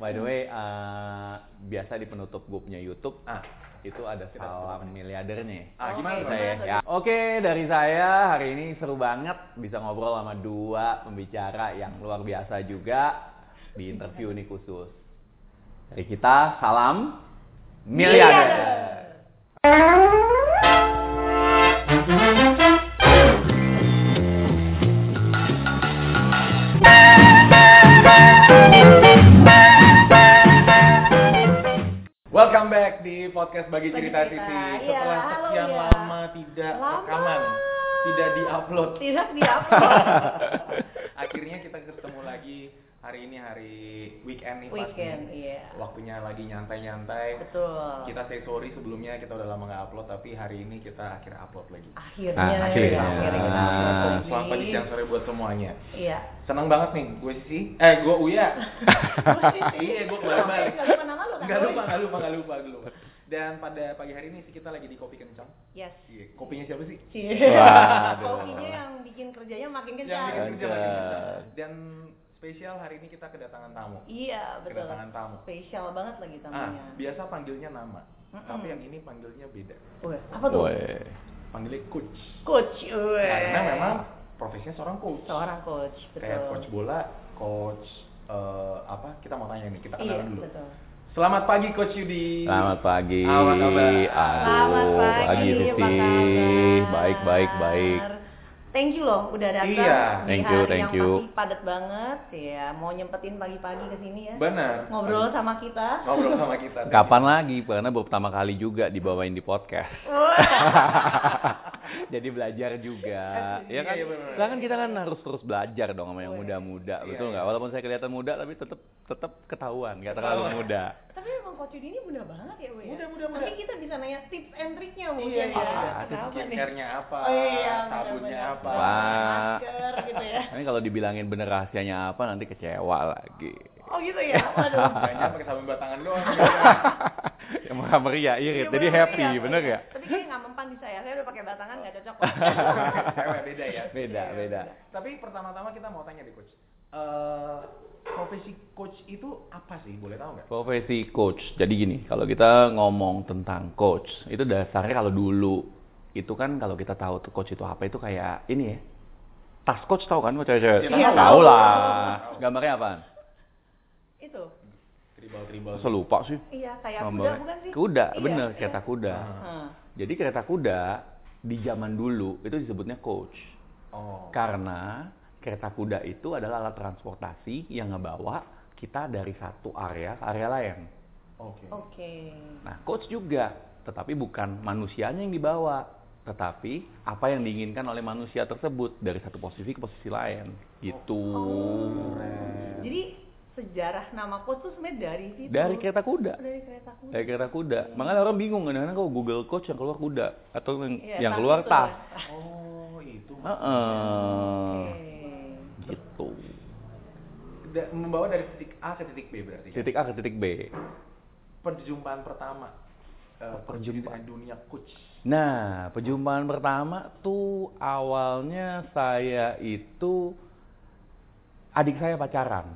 By the way, eh, biasa di penutup gue punya YouTube, Ah, itu ada salam miliardernya. Ah, gimana Dari tuh? saya, ya. Oke, dari saya hari ini seru banget bisa ngobrol sama dua pembicara yang luar biasa juga di interview ini khusus. Dari kita, salam miliarder. welcome di podcast bagi Bagi cerita Cerita. Sisi. Iya, Setelah halo, sekian ya. lama tidak Lama. rekaman, tidak diupload. Tidak di-upload. Akhirnya kita ketemu lagi hari ini hari weekend nih Weekend, nih. iya. Waktunya lagi nyantai-nyantai. Betul. Kita say sorry sebelumnya kita udah lama nggak upload tapi hari ini kita akhirnya upload lagi. akhirnya, Ah, akhirnya. akhirnya kita upload lagi. Selamat pagi siang sore buat semuanya. Iya. Senang banget nih, gue sih. Eh, gue Uya. Iya, gue lu kan? Nggak lupa, nggak lupa, nggak lupa, nggak lupa. Dan pada pagi hari ini sih kita lagi di Kopi Kencang. Yes. Iya, kopinya siapa sih? Cie. Kopinya yang bikin kerjanya makin Yang kencang. bikin kerja makin kencang. Dan spesial hari ini kita kedatangan tamu. Iya, betul. Kedatangan tamu. Spesial banget lagi Ah, tamunya. biasa panggilnya nama. Mm-mm. Tapi yang ini panggilnya beda. Weh, apa tuh? Woi. Panggilnya coach. Coach. weh. Karena memang profesinya seorang coach. seorang coach, betul. Kayak coach bola, coach eh, apa? Kita mau tanya nih, kita Iya, kenalan dulu. betul. Selamat pagi Coach Yudi. Selamat pagi. Apa kabar? Selamat Aduh, pagi, pagi Sisi. kabar? Baik, baik, baik. Thank you loh udah datang Iya. di Thank you, hari thank yang you. pasti padat banget ya. Mau nyempetin pagi-pagi ke sini ya. Benar. Ngobrol sama kita. Ngobrol sama kita. Kapan lagi? Karena baru pertama kali juga dibawain di podcast. Jadi belajar juga, ya kan? Iya. Sekarang kan kita kan harus terus belajar dong sama yang muda-muda, Iya, betul iya. nggak? Walaupun saya kelihatan muda, tapi tetap tetap ketahuan, nggak terlalu muda. Tapi emang Coach Yudi ini mudah banget ya, Bu ya. Mudah, mudah, Nanti mudah. kita bisa nanya tips and triknya mungkin Iya, ya. iya. Skincare-nya apa? Oh iya, sabunnya benar-benar. apa? Wah. Masker gitu ya. Ini kalau dibilangin bener rahasianya apa, nanti kecewa lagi. Oh gitu ya. Waduh. Kayaknya pakai sabun batangan doang. yang maha meriah, irit, Iya, jadi happy, iya. bener ya? Tapi kayak nggak mempan di saya. Saya udah pakai batangan nggak cocok. Cewek beda ya. Beda, Iya, beda. Tapi pertama-tama kita mau tanya deh coach. Eh profesi coach itu apa sih? Boleh tahu nggak? Profesi coach. Jadi gini, kalau kita ngomong tentang coach, itu dasarnya kalau dulu itu kan kalau kita tahu tuh coach itu apa itu kayak ini ya. Tas coach tahu kan, cewek-cewek? Iya, tahu tahu. lah. Gambarnya apaan? Itu. Tribal-tribal. Masa lupa sih? Iya, kayak kuda bukan sih? Kuda, Iya, bener, iya. kereta kuda. Hmm. Jadi kereta kuda di zaman dulu itu disebutnya coach. Oh. Karena kereta kuda itu adalah alat transportasi yang ngebawa kita dari satu area ke area lain. Oke. Oke. Nah, coach juga, tetapi bukan manusianya yang dibawa, tetapi apa yang diinginkan oleh manusia tersebut dari satu posisi ke posisi lain. Gitu. Oh. Keren. Jadi sejarah nama coach tuh sebenarnya dari situ. Dari kereta kuda. Dari kereta kuda. Dari kereta kuda. Makanya orang bingung kadang-kadang kalau Google coach yang keluar kuda atau yang, Iya, yang keluar tas. ya. Oh, itu. Heeh. Oke. Gitu. Da- membawa dari titik A ke titik B berarti. Titik A ke titik B. Perjumpaan pertama. eh, Yudi Perjumpaan. dunia coach. Nah, perjumpaan pertama tuh awalnya saya itu adik saya pacaran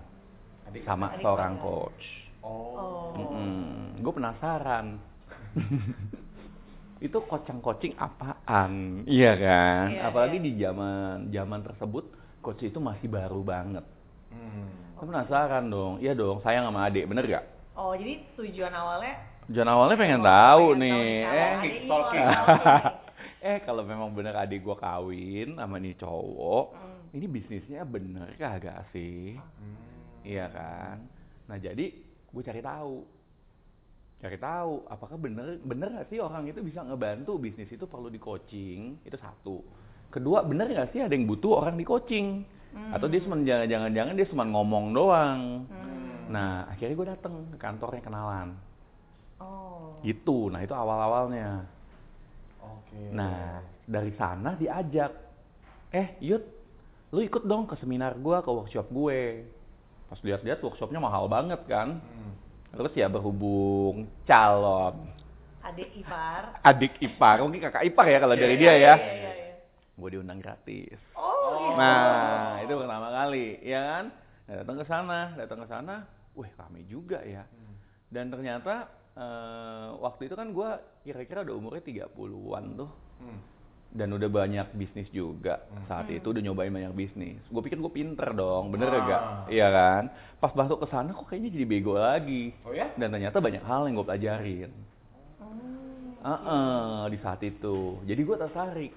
Adik sama Adik seorang pacaran. coach. Oh. Oh. gue penasaran. itu kocang-kocing apaan? Iya kan? Iya, Apalagi iya. di zaman zaman tersebut coach itu masih baru banget. Hmm. Gue penasaran dong. Iya dong, sayang sama adik, bener gak? Oh, jadi tujuan awalnya Tujuan awalnya pengen Oh, tahu pengen nih. tahu eh, kalau adik stalking. stalking. eh kalau memang bener adik gue kawin sama nih cowok, Hmm. ini bisnisnya bener kagak sih? Hmm. Iya kan? Nah jadi gue cari tahu, cari tahu apakah bener bener nggak sih orang itu bisa ngebantu bisnis itu perlu di coaching itu satu. Kedua bener nggak sih ada yang butuh orang di coaching? Hmm. Atau dia cuma jangan-jangan dia cuma ngomong doang. Hmm. Nah akhirnya gue dateng ke kantornya kenalan. Oh. Gitu. Nah itu awal-awalnya. Oke. Nah, dari sana diajak, eh Yud, lu ikut dong ke seminar gua, ke workshop gue. Pas lihat-lihat workshopnya mahal banget kan. Hmm. Terus ya berhubung calon Adik ipar. adik ipar, mungkin kakak ipar ya kalau dari Iya, dia ya. Iya, iya, iya. Gue diundang gratis. Oh, gitu. Nah, itu pertama kali, ya kan? Nah, datang ke sana, datang ke sana, wah rame juga ya. Hmm. Dan ternyata eh, waktu itu kan gue kira-kira udah umurnya 30-an tuh. Hmm. Dan udah banyak bisnis juga. Hmm. Saat itu udah nyobain banyak bisnis. Gue pikir gue pinter dong, bener Ah. gak? Iya kan? Pas masuk ke sana kok kayaknya jadi bego lagi. Oh ya? Dan ternyata banyak hal yang gue pelajarin. Hmm. Heeh, di saat itu. Jadi gue tertarik.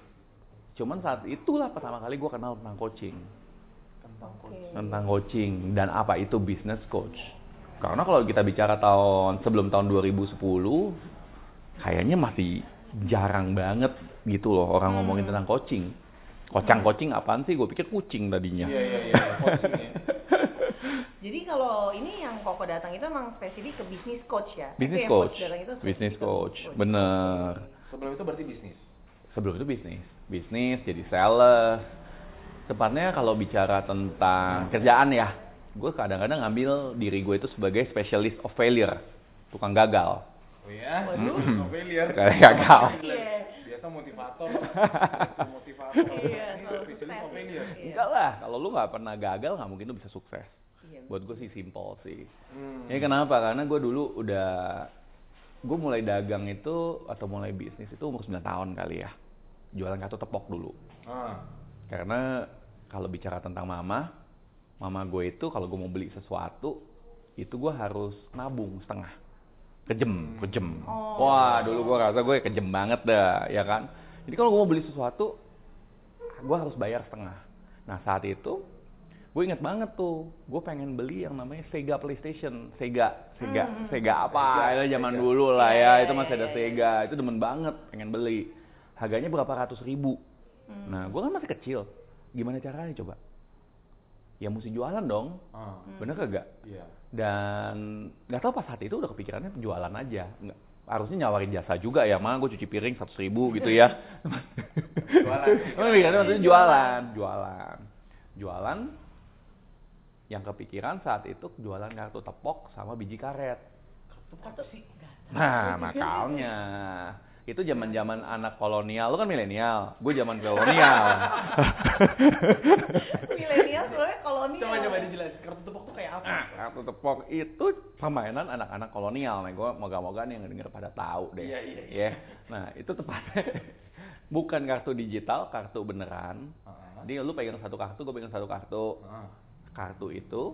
Cuman saat itulah pertama kali gue kenal tentang coaching. Tentang Oke. coach. Tentang coaching dan apa itu business coach. Karena kalau kita bicara tahun sebelum tahun 2010, kayaknya masih jarang banget gitu loh orang Hmm. ngomongin tentang coaching. Kocang coaching apaan sih? Gue pikir kucing tadinya. Iya iya iya. Coaching ya. Jadi kalau ini yang Koko datang itu emang spesifik ke bisnis coach ya? Business yang coach, datang itu business coach, business bener. Sebelum itu berarti bisnis. sebelum itu bisnis bisnis jadi sales tepatnya kalau bicara tentang kerjaan ya gue kadang-kadang ngambil diri gue itu sebagai specialist of failure tukang gagal Oh ya. Waduh. No failure. Kayak gagal. Iya. Biasa motivator. motivator. Iya, no failure. Iya. enggak lah kalau lu nggak pernah gagal nggak mungkin lu bisa sukses Iya. buat gue sih simple sih Hmm. ini kenapa karena gue dulu udah gue mulai dagang itu atau mulai bisnis itu umur 9 tahun kali ya jualan kartu tepok dulu Ah. Karena kalau bicara tentang mama, mama gue itu kalau gue mau beli sesuatu, itu gue harus nabung setengah. Kejem, kejem. Oh. Wah, dulu gue rasa gue kejem banget dah, ya kan? Jadi kalau gue mau beli sesuatu, gue harus bayar setengah. Nah, saat itu, gue inget banget tuh, gue pengen beli yang namanya Sega PlayStation. Sega, Sega, Hmm. Sega apa? Sega, Itu zaman Sega. dulu lah ya, iya, itu masih iya, ada iya. Sega. Itu demen banget, pengen beli. Harganya berapa ratus ribu. Hmm. Nah, gue kan masih kecil. Gimana caranya coba? Ya mesti jualan dong. Ah. Bener kagak? Iya. Dan nggak tahu pas saat itu udah kepikirannya jualan aja. Nggak, harusnya nyawarin jasa juga ya. Mah gue cuci piring seratus ribu gitu ya. Jualan. Oh, mikirnya maksudnya jualan, jualan, jualan. Yang kepikiran saat itu jualan kartu tepok sama biji karet. Kartu sih. Nah, makanya itu zaman-zaman anak kolonial. Lu kan milenial, gue zaman kolonial. Milenial sebenarnya kolonial. Coba coba dijelasin kartu tepuk tuh kayak apa? Nah, kartu tepok itu permainan anak-anak kolonial. Nah, gue moga-moga nih yang denger pada tahu deh. Iya, iya, Ya. Nah, itu tepatnya bukan kartu digital, kartu beneran. Ah. Jadi lu pegang satu kartu, gue pegang satu kartu. Kartu itu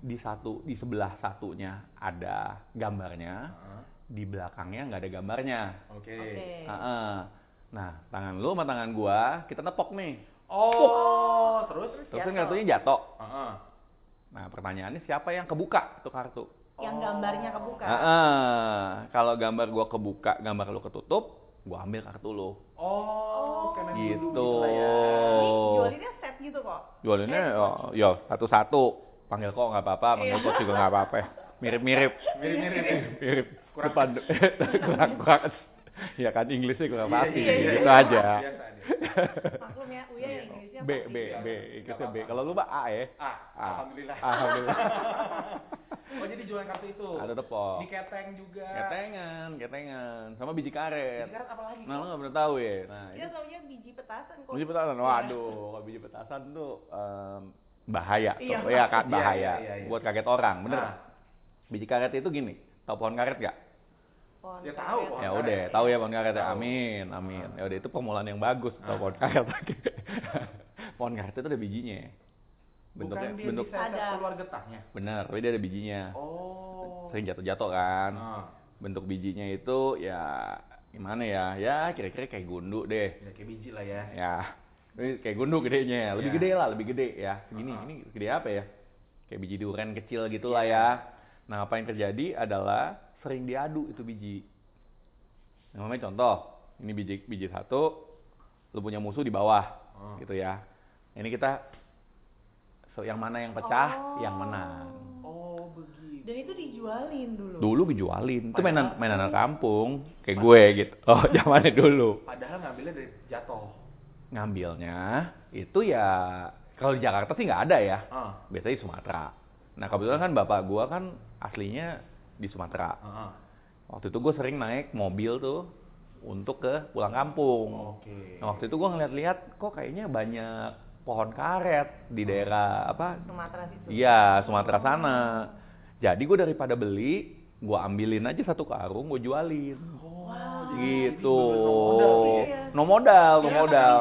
di satu di sebelah satunya ada gambarnya, Ah. Di belakangnya nggak ada gambarnya. Oke. Oke. Heeh. Nah, tangan lu sama tangan gua, kita nepok nih. Oh, terus? Terus kan Jatuh. kartunya jatuh. Ah. Nah, pertanyaannya siapa yang kebuka tuh kartu? Yang Oh. gambarnya kebuka. Heeh. Kalau gambar gua kebuka, gambar lu ketutup, gua ambil kartu lu. Oh, main Gitu. lah ya. Jadi Oh. jualinnya set gitu kok. Jualannya Eh, ya, ya satu-satu. Panggil kok nggak apa-apa, panggil Iya. kok juga nggak apa-apa. Mirip-mirip. Mirip-mirip ya? Mirip. Kurang Depan kurang kurang. Ya kan Inggrisnya kurang Iya, pasti, iya, iya. gitu aja. Biasa dia. Maklum ya, Uya yang Inggrisnya B, B, gitu. B, Inggrisnya B. Kalau lu mah A ya? Ah, Ah. alhamdulillah. Alhamdulillah. oh, jadi jualan kartu itu. Ada tepok. Di keteng juga. Ketengan, ketengan, sama biji karet. Biji karet apa lagi? Nah, lu nggak pernah tahu ya? Nah, Dia itu taunya biji petasan kok. biji petasan. Iya. Waduh, kalau biji petasan tuh em, bahaya. Iya. tuh. Iya kan, Iya, bahaya. iya, iya, iya. Buat kaget orang, bener. Nah. Biji karet itu gini, tau pohon karet gak? Pohon Ya tahu, pohon Ya karet. udah, tahu ya pohon karet ya. Tahu. Amin, amin. Ah. Ya udah itu permulaan yang bagus tau Ah. pohon karet lagi. pohon karet itu ada bijinya. Bentuknya Bukan dia bentuk bisa Ada. keluar getahnya. bener, tapi dia ada bijinya. Oh. Sering jatuh-jatuh kan. Ah. Bentuk bijinya itu ya gimana ya? Ya kira-kira kayak gundu deh. Ya kayak biji lah ya. Ya, ini kayak gundu gedenya, lebih Iya. gede lah, lebih gede ya. Segini, Ah. ini gede apa ya? Kayak biji durian kecil gitu lah ya. Nah, apa yang terjadi adalah sering diadu itu biji. Nah, namanya contoh, ini biji biji satu, lu punya musuh di bawah, Ah. gitu ya. Ini kita so, yang mana yang pecah, Oh. yang menang. Oh, begitu. Dan itu dijualin dulu. Dulu dijualin, itu mainan mainan anak kampung, kayak gue gitu. Oh, zamannya dulu. Padahal ngambilnya dari jatuh. ngambilnya itu ya kalau di Jakarta sih nggak ada ya Ah. biasanya di Sumatera nah kebetulan kan bapak gua kan aslinya di Sumatera Ah. waktu itu gue sering naik mobil tuh untuk ke pulang kampung Oke. nah, waktu itu gua ngeliat-liat kok kayaknya banyak pohon karet di daerah apa Sumatera situ. iya Sumatera sana Jadi gue daripada beli, gue ambilin aja satu karung, gue jualin. Oh, gitu. modal tuh ya. No modal, no Iya, modal.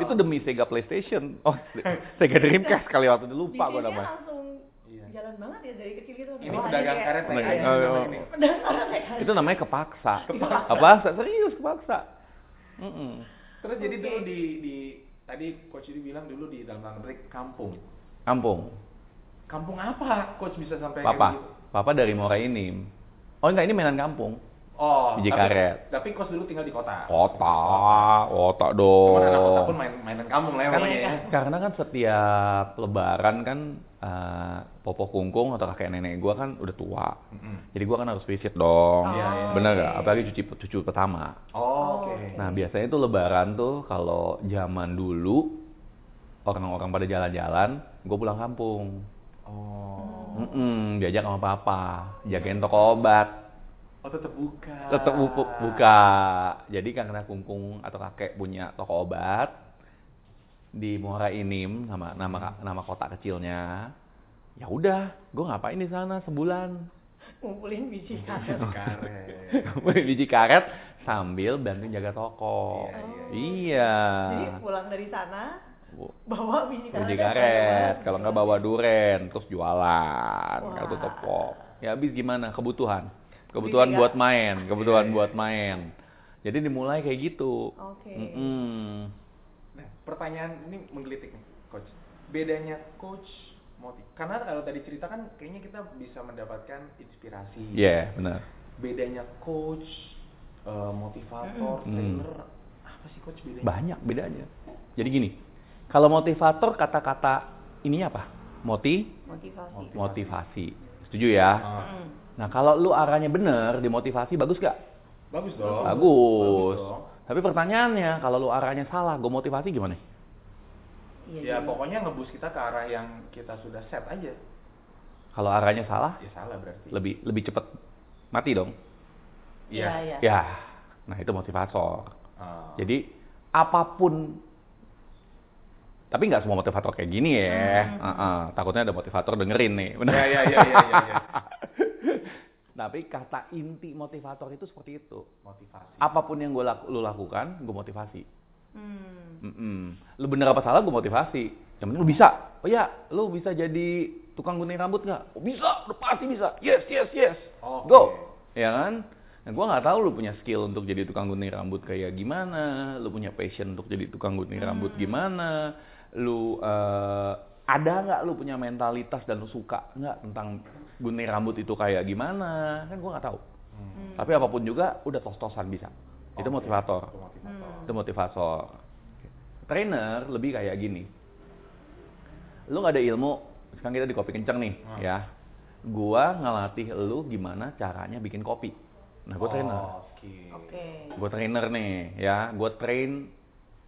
Itu demi Sega PlayStation. Oh, Sega Dreamcast kali waktu itu lupa gue namanya. Jalan banget ya dari kecil gitu. Ini Wah, pedagang karet PKS oh, oh. ini. Pedagang karet. Itu namanya kepaksa. Kepaksa. Kepaksa, serius kepaksa. Mm-mm. Terus jadi Oke. dulu di di tadi coach ini bilang dulu di dalam tanda petik kampung. Kampung. Kampung apa coach bisa sampai Papa. gitu? Papa dari Muara Enim. Oh enggak, ini mainan kampung. Oh, Biji tapi, karet. Tapi coach dulu tinggal di kota. Kota, kota Cuman anak kota dong. pun main mainan kampung lah ya pokoknya ya. karena kan setiap lebaran kan eh, popo kungkung atau kakek nenek gua kan udah tua. Mm-mm. Jadi gua kan harus visit dong. Iya, iya. Bener Oke. gak? Apalagi cucu cucu pertama. Oh, oke. Oke. Nah, biasanya tuh lebaran tuh kalau zaman dulu orang-orang pada jalan-jalan, gue pulang kampung. Oh. Mm-mm, diajak sama papa, jagain toko obat. Oh, tetap buka. Tetep bu- buka. Jadi karena kungkung atau kakek punya toko obat di Muara Inim nama nama nama kota kecilnya. Ya udah, gue ngapain di sana sebulan? Ngumpulin biji karet. Biji karet. Beli biji karet sambil bantu jaga toko. Iya, Iya. Jadi pulang dari sana bawa biji karet. biji karet, kalau nggak bawa duren, terus jualan, Wah. kartu tepok. Ya habis gimana? Kebutuhan, kebutuhan Beli buat tiga. main, kebutuhan Iya, iya. buat main. Jadi dimulai kayak gitu. Oke. Mm-mm. Nah, pertanyaan ini menggelitik nih, coach. Bedanya coach motiv karena kalau tadi cerita kan kayaknya kita bisa mendapatkan inspirasi. Iya, benar. Bedanya coach, eh, motivator, Mm. trainer, apa sih coach bedanya? Banyak bedanya. Jadi gini, kalau motivator kata-kata ini apa? Moti, Motivasi. motivasi. Setuju ya? Ah. Nah, kalau lu arahnya bener di motivasi bagus gak? bagus dong. Bagus. dong. Tapi pertanyaannya, kalau lu arahnya salah, gue motivasi gimana? Iya, Ya jadi- pokoknya ngebus kita ke arah yang kita sudah set aja. Kalau arahnya salah, Ya salah berarti. lebih lebih cepet mati dong. Iya, iya. Ya, nah itu motivator. Ah. Jadi apa pun, tapi nggak semua motivator kayak gini ya. Hmm. Heeh, takutnya ada motivator dengerin nih, bener? Ya ya ya ya ya. ya. tapi kata inti motivator itu seperti itu. Motivasi. Apa pun yang gue laku, lu lakukan, gue motivasi. Hmm. Mm-mm. Lu bener apa salah, gue motivasi. Yang penting lu bisa. Oh ya, lu bisa jadi tukang gunting rambut nggak? Oh bisa, udah pasti bisa. Yes, yes, yes. Oke. Go. Ya kan? Nah, gue nggak tahu lu punya skill untuk jadi tukang gunting rambut kayak gimana, lu punya passion untuk jadi tukang gunting rambut gimana, lu eh, ada nggak lu punya mentalitas dan lu suka nggak tentang gunting rambut itu kayak gimana, kan gue nggak tahu. Hmm. Tapi apa pun juga udah tos-tosan bisa. Itu Oke, motivator. Itu motivator. Hmm. Itu motivator. Trainer lebih kayak gini. Lu nggak ada ilmu, sekarang kita di kopi kenceng nih, Hmm. ya. Gua ngelatih lu gimana caranya bikin kopi. Nah, gua trainer. Oke. Oke. Gua trainer nih, ya. Gua train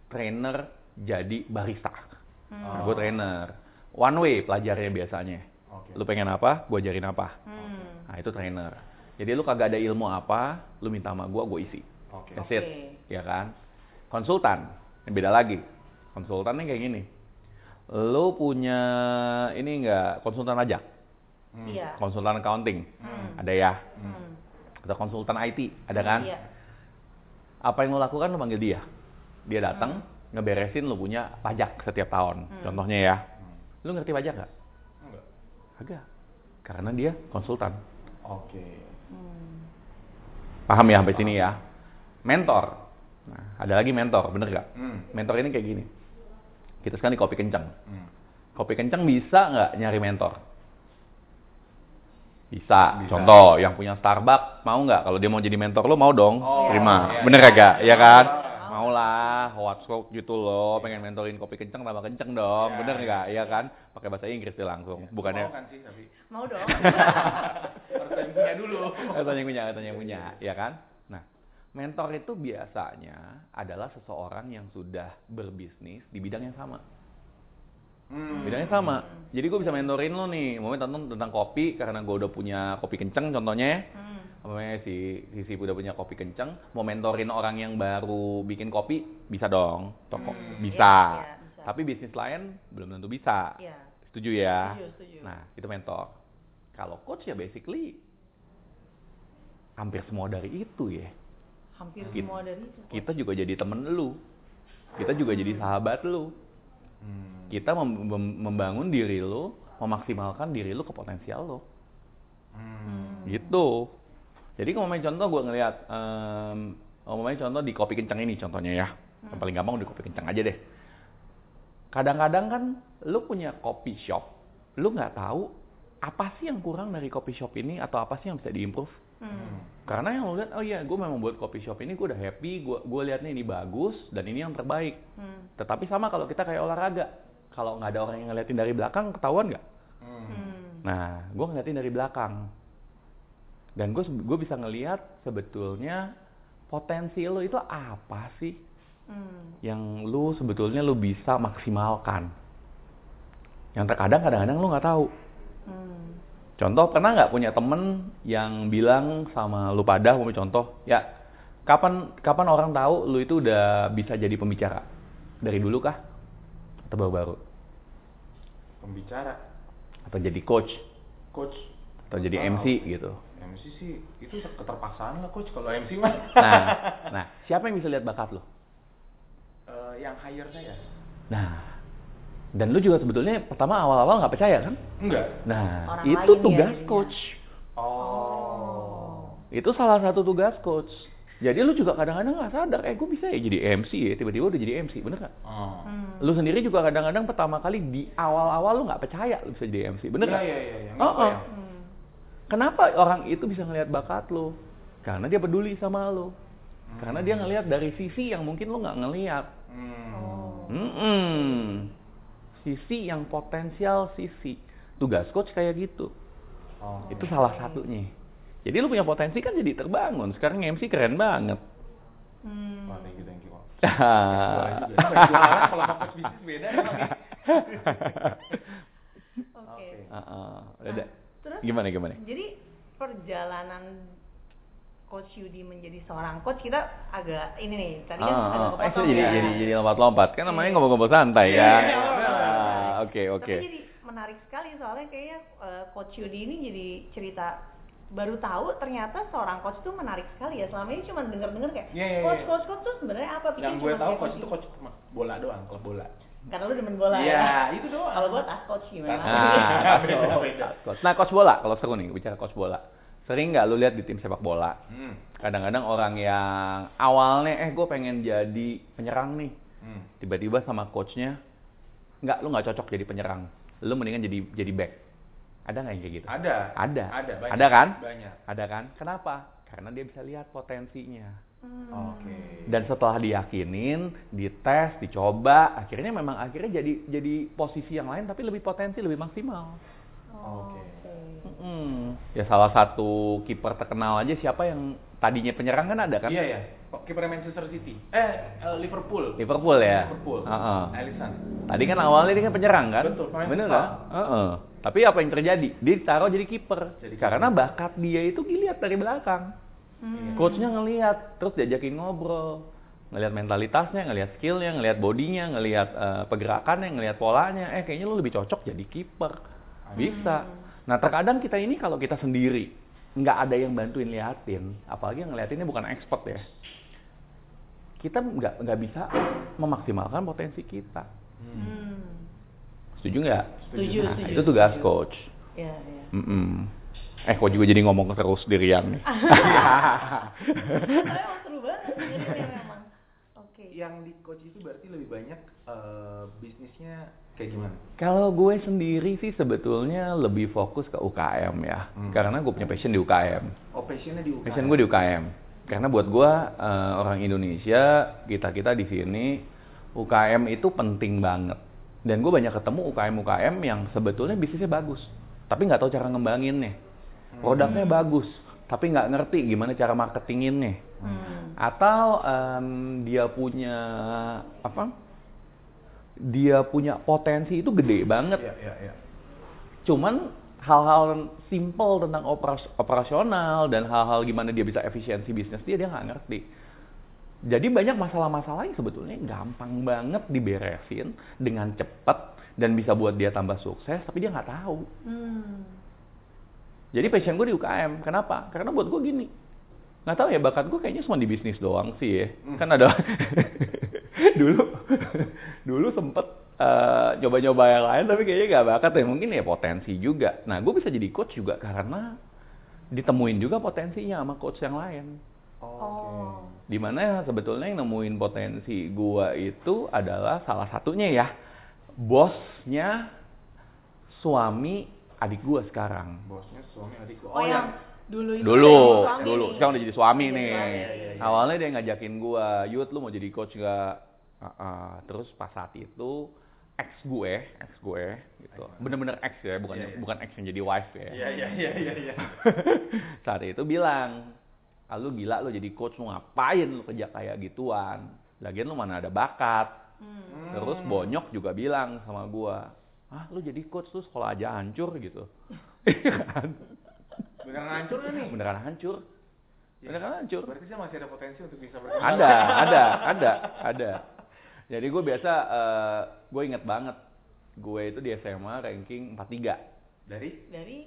trainer jadi barista. Nah, gua trainer. One way pelajarnya biasanya. Oke. Lu pengen apa, gua ajarin apa. Hmm. Nah, itu trainer. Jadi lu kagak ada ilmu apa, lu minta sama gua, gua isi. That's Oke. it. Ya kan? Konsultan, ini beda lagi. Konsultan nih kayak gini. Lu punya ini enggak konsultan pajak, Hmm. Iya. konsultan accounting, Hmm. ada ya. Hmm. Atau konsultan IT, ada kan? Iya. Apa yang lu lakukan lu panggil dia. Dia datang ngeberesin lu punya pajak setiap tahun. Hmm. Contohnya ya. Hmm. Lu ngerti pajak nggak? Enggak. Agak. Karena dia konsultan. Oke. Hmm. Paham ya sampai sini ya? Mentor. Nah, ada lagi mentor, bener gak? Hmm. Mentor ini kayak gini. Kita sekarang di kopi kencang. Hmm. Kopi kencang bisa nggak nyari mentor? Bisa. Bisa. Contoh, yang punya Starbucks mau nggak? Kalau dia mau jadi mentor lo mau dong? Oh, Terima. iya, Bener iya. kagak? Ya Mau kan? What's gitu loh, pengen mentorin kopi kencang tambah kenceng dong, Iya, bener iya, nggak? iya. Iya kan? Pakai bahasa Inggris dia langsung, bukannya Mau kan sih tapi Mau dong. harus yang punya dulu. Katanya yang punya, katanya yang punya, ya kan? Nah, mentor itu biasanya adalah seseorang yang sudah berbisnis di bidang yang sama. Hmm. Bidangnya sama. Jadi gue bisa mentorin lo nih, mau tentang tentang kopi karena gue udah punya kopi kenceng contohnya. Hmm. Namanya si si si udah punya kopi kenceng, mau mentorin orang yang baru bikin kopi bisa dong, toko Hmm, bisa. iya, iya, bisa. Tapi bisnis lain belum tentu bisa. Iya. Setuju ya? Setuju, setuju. Nah, itu mentor. Kalau coach ya basically hampir semua dari itu ya. Hampir Kita- semua dari itu. coach. Kita juga jadi temen lu. Kita juga jadi sahabat lu. Hmm. Kita mem- mem- membangun diri lu, memaksimalkan diri lu ke potensial lu. Hmm. Gitu. Jadi kalau main contoh gue ngeliat, em, kalau main contoh di kopi kencang ini contohnya ya. Yang paling gampang di kopi kencang aja deh. Kadang-kadang kan lu punya kopi shop, lu nggak tahu apa sih yang kurang dari kopi shop ini atau apa sih yang bisa diimprove. Hmm. Karena yang lu lihat, oh iya gue memang buat kopi shop ini gue udah happy, gue gue liatnya ini bagus dan ini yang terbaik. Hmm. Tetapi sama kalau kita kayak olahraga, kalau nggak ada orang yang ngeliatin dari belakang, ketahuan nggak? Hmm. Hmm. Nah, gue ngeliatin dari belakang. Dan gue gue bisa ngeliat sebetulnya potensi lo itu apa sih Hmm. yang lu sebetulnya lu bisa maksimalkan. Yang terkadang kadang-kadang lu nggak tahu. Hmm. Contoh pernah nggak punya temen yang bilang sama lu pada, mau contoh, ya kapan kapan orang tahu lu itu udah bisa jadi pembicara? Dari dulu kah? Atau baru-baru? Pembicara, Atau jadi coach? coach. Atau jadi. MC gitu? MC sih itu keterpaksaan lah coach kalau MC mah. Nah, nah siapa yang bisa lihat bakat lo? Eh, yang hire saya. Nah, dan lu juga sebetulnya pertama awal-awal nggak percaya kan? Enggak. Nah, Orang itu ya tugas jadinya. coach. Oh. Itu salah satu tugas coach. Jadi lu juga kadang-kadang nggak sadar, eh gue bisa ya jadi MC ya, tiba-tiba udah jadi MC, bener nggak? Oh. Hmm. Lu sendiri juga kadang-kadang pertama kali di awal-awal lu nggak percaya lu bisa jadi MC, bener Iya nggak? iya iya. iya. Oh, oh. Kenapa orang itu bisa ngelihat bakat lu? Karena dia peduli sama lu. Karena dia ngelihat dari sisi yang mungkin lu nggak ngelihat. Hmm. Oh. Mm-mm. Sisi yang potensial sisi. Tugas coach kayak gitu. Oh. Itu salah satunya. Jadi lu punya potensi kan jadi terbangun. Sekarang MC keren banget. Hmm. Wah, thank you, thank you. kalau fokus bisnis beda ya. Oke. Heeh. Udah. Terus Gimana gimana? jadi perjalanan Coach Yudi menjadi seorang coach kita agak ini nih tadi kan agak Ah, ah. Eh, kepotong jadi ya. jadi jadi lompat-lompat. Kan namanya Iya. ngobrol-ngobrol santai Iya, kan. iya, iya. Ah, Oke Tapi oke. jadi menarik sekali soalnya kayaknya eh, Coach Yudi ini jadi cerita baru tahu ternyata seorang coach tuh menarik sekali ya selama ini cuma denger-denger kayak Iya, iya, coach iya. coach coach tuh sebenarnya apa Pikir Yang gue tahu coach itu coach cuma bola doang, klub bola. Karena lu demen bola Iya, ya itu doang. kalau gue tas coach gimana Ah, Beda, oh, beda. coach. Nah, coach bola, kalau seru nih bicara coach bola. Sering nggak lu lihat di tim sepak bola? Hmm. Kadang-kadang orang yang awalnya eh gue pengen jadi penyerang nih, Hmm. tiba-tiba sama coachnya nggak lu nggak cocok jadi penyerang, lu mendingan jadi jadi back. Ada nggak yang kayak gitu? Ada. Ada. Ada, banyak. Ada kan? Banyak. Ada kan? Kenapa? Karena dia bisa lihat potensinya. Hmm. Oke. Dan setelah diyakinin, dites, dicoba, akhirnya memang akhirnya jadi jadi posisi yang lain tapi lebih potensi, lebih maksimal. Oh, Oke. Mm. Ya salah satu kiper terkenal aja siapa yang tadinya penyerang kan ada kan? Iya ya. Kiper Manchester City. Eh, eh, Liverpool. Liverpool ya. Liverpool. Heeh. Alisson. Tadi kan awalnya dia kan penyerang kan? Betul, futsal. kan? Heeh. Tapi apa yang terjadi? Dia ditaruh jadi kiper. Jadi kiper. Karena bakat dia itu dilihat dari belakang. Hmm. Coachnya ngelihat, terus diajakin ngobrol, ngelihat mentalitasnya, ngelihat skillnya, ngelihat bodinya, ngelihat eh, pergerakannya, ngelihat polanya. Eh kayaknya lu lebih cocok jadi kiper. Bisa. Nah terkadang kita ini kalau kita sendiri nggak ada yang bantuin liatin, apalagi yang ngeliatinnya bukan expert ya. Kita nggak nggak bisa memaksimalkan potensi kita. Hmm. Setuju nggak? Setuju, Nah, setuju, itu tugas setuju. coach. Iya, iya. Mm-mm. Eh, kok juga jadi ngomong terus dirian nih. Tapi emang seru banget memang. Oke. Yang di coach itu berarti lebih banyak eh, bisnisnya kayak gimana? Kalau gue sendiri sih sebetulnya lebih fokus ke UKM ya. Hmm. Karena gue punya passion di UKM. Oh, passionnya di UKM. Passion gue di UKM. Karena buat gue eh, orang Indonesia, kita-kita di sini UKM itu penting banget. Dan gue banyak ketemu UKM-UKM yang sebetulnya bisnisnya bagus, tapi nggak tahu cara ngembanginnya. Produknya bagus, tapi nggak ngerti gimana cara marketinginnya. Hmm. Atau em, dia punya apa? Dia punya potensi itu gede banget. Iya, iya, iya. Cuman hal-hal simple tentang operas- operasional dan hal-hal gimana dia bisa efisiensi bisnis dia dia nggak ngerti. Jadi banyak masalah-masalah yang sebetulnya gampang banget diberesin dengan cepat dan bisa buat dia tambah sukses, tapi dia nggak tahu. Hmm. Jadi passion gue di UKM. Kenapa? Karena buat gue gini. Nggak tahu ya bakat gue kayaknya cuma di bisnis doang sih ya. Kan ada dulu dulu sempet eh, nyoba-nyoba yang lain tapi kayaknya nggak bakat ya. Mungkin ya potensi juga. Nah gue bisa jadi coach juga karena ditemuin juga potensinya sama coach yang lain. Oh. Di mana sebetulnya yang nemuin potensi gua itu adalah salah satunya ya bosnya suami adik gua sekarang. Bosnya suami adik gua. Oh, yang dulu itu Dulu, suami dulu. nih. Sekarang udah jadi suami Jadi nih. suami. Iya, iya, iya. Awalnya dia ngajakin gua, Yud lu mau jadi coach nggak? Ah, ah. Terus pas saat itu ex gue, ex gue gitu. Bener-bener ex ya, bukan Iya, iya. bukan ex yang jadi wife ya. Iya iya iya iya iya. saat itu bilang, ah, lu gila lu jadi coach lu ngapain lu kerja kayak gituan? Lagian lu mana ada bakat. Hmm. Terus Bonyok juga bilang sama gua, ah lu jadi coach tuh sekolah aja hancur gitu. Iya kan? Beneran hancur gak nih? Beneran hancur. Ya. Beneran hancur. Berarti saya masih ada potensi untuk bisa berkembang. Ada, ada, ada, ada. Jadi gue biasa, eh, gue inget banget, gue itu di SMA ranking 43 Dari? Dari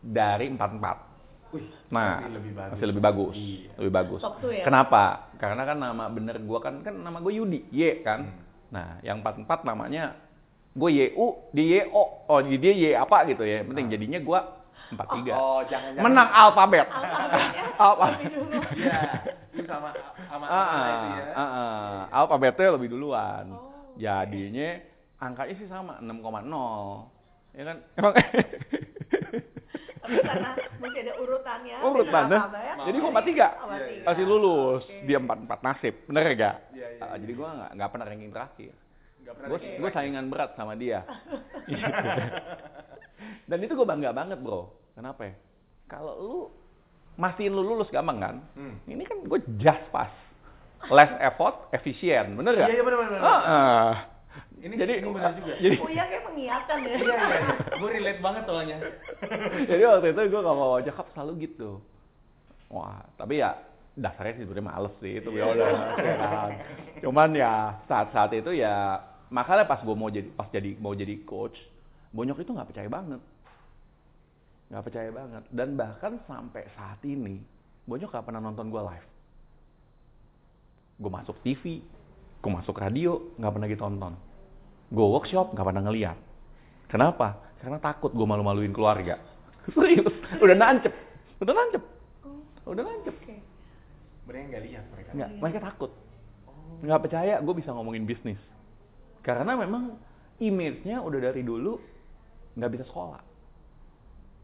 dari 44. Wih, Nah, masih lebih bagus. masih lebih bagus, Iya. lebih bagus. Ya? Kenapa? Karena kan nama bener gue kan kan nama gue Yudi, Y kan. Hmm. Nah, yang 44 namanya gue YU, di YO, oh di dia Y apa gitu ya. Penting Ah. jadinya gue 43. Oh, jangan jangan. Menang alfabet. Alfabet. lebih dulu. Iya. Sama sama Ah, ya. ah, alfabetnya lebih duluan. Oh. Jadinya angkanya sih sama 6,0. Ya kan? Emang Tapi karena mesti ada urutannya. urutannya. dengan alfabet, Jadi gue Oh, 43. Oh, Iya, tiga. Masih lulus. Dia 44 nasib. Bener ya gak? Iya, iya. jadi gue nggak nggak pernah ranking terakhir. Gue saingan berat sama dia. Dan itu gue bangga banget bro. Kenapa ya? Kalau lu mastiin lu lulus gampang kan? Hmm. Ini kan gue just pas. Less effort, efisien. Bener gak? Iya, iya benar. Ah, ah. Ini jadi ini benar juga. Jadi Uya kayak mengiyakan ya. Iya iya. Gue relate banget soalnya. jadi waktu itu gue kalau mau cakap selalu gitu. Wah, tapi ya dasarnya sih sebenarnya males sih itu ya udah ya kan. Cuman ya saat-saat itu ya makanya pas gue mau jadi pas jadi mau jadi coach, Bonyok itu nggak percaya banget. Nggak percaya banget dan bahkan sampai saat ini Bonyok nggak pernah nonton gue live. Gue masuk TV, gue masuk radio, nggak pernah ditonton. Gue workshop, nggak pernah ngeliat. Kenapa? Karena takut gue malu-maluin keluarga. Serius, udah nancep, udah nancep, Oh, udah nancep. Oke. Mereka nggak lihat mereka. Nggak, mereka takut. Nggak percaya gue bisa ngomongin bisnis. Karena memang image-nya udah dari dulu nggak bisa sekolah.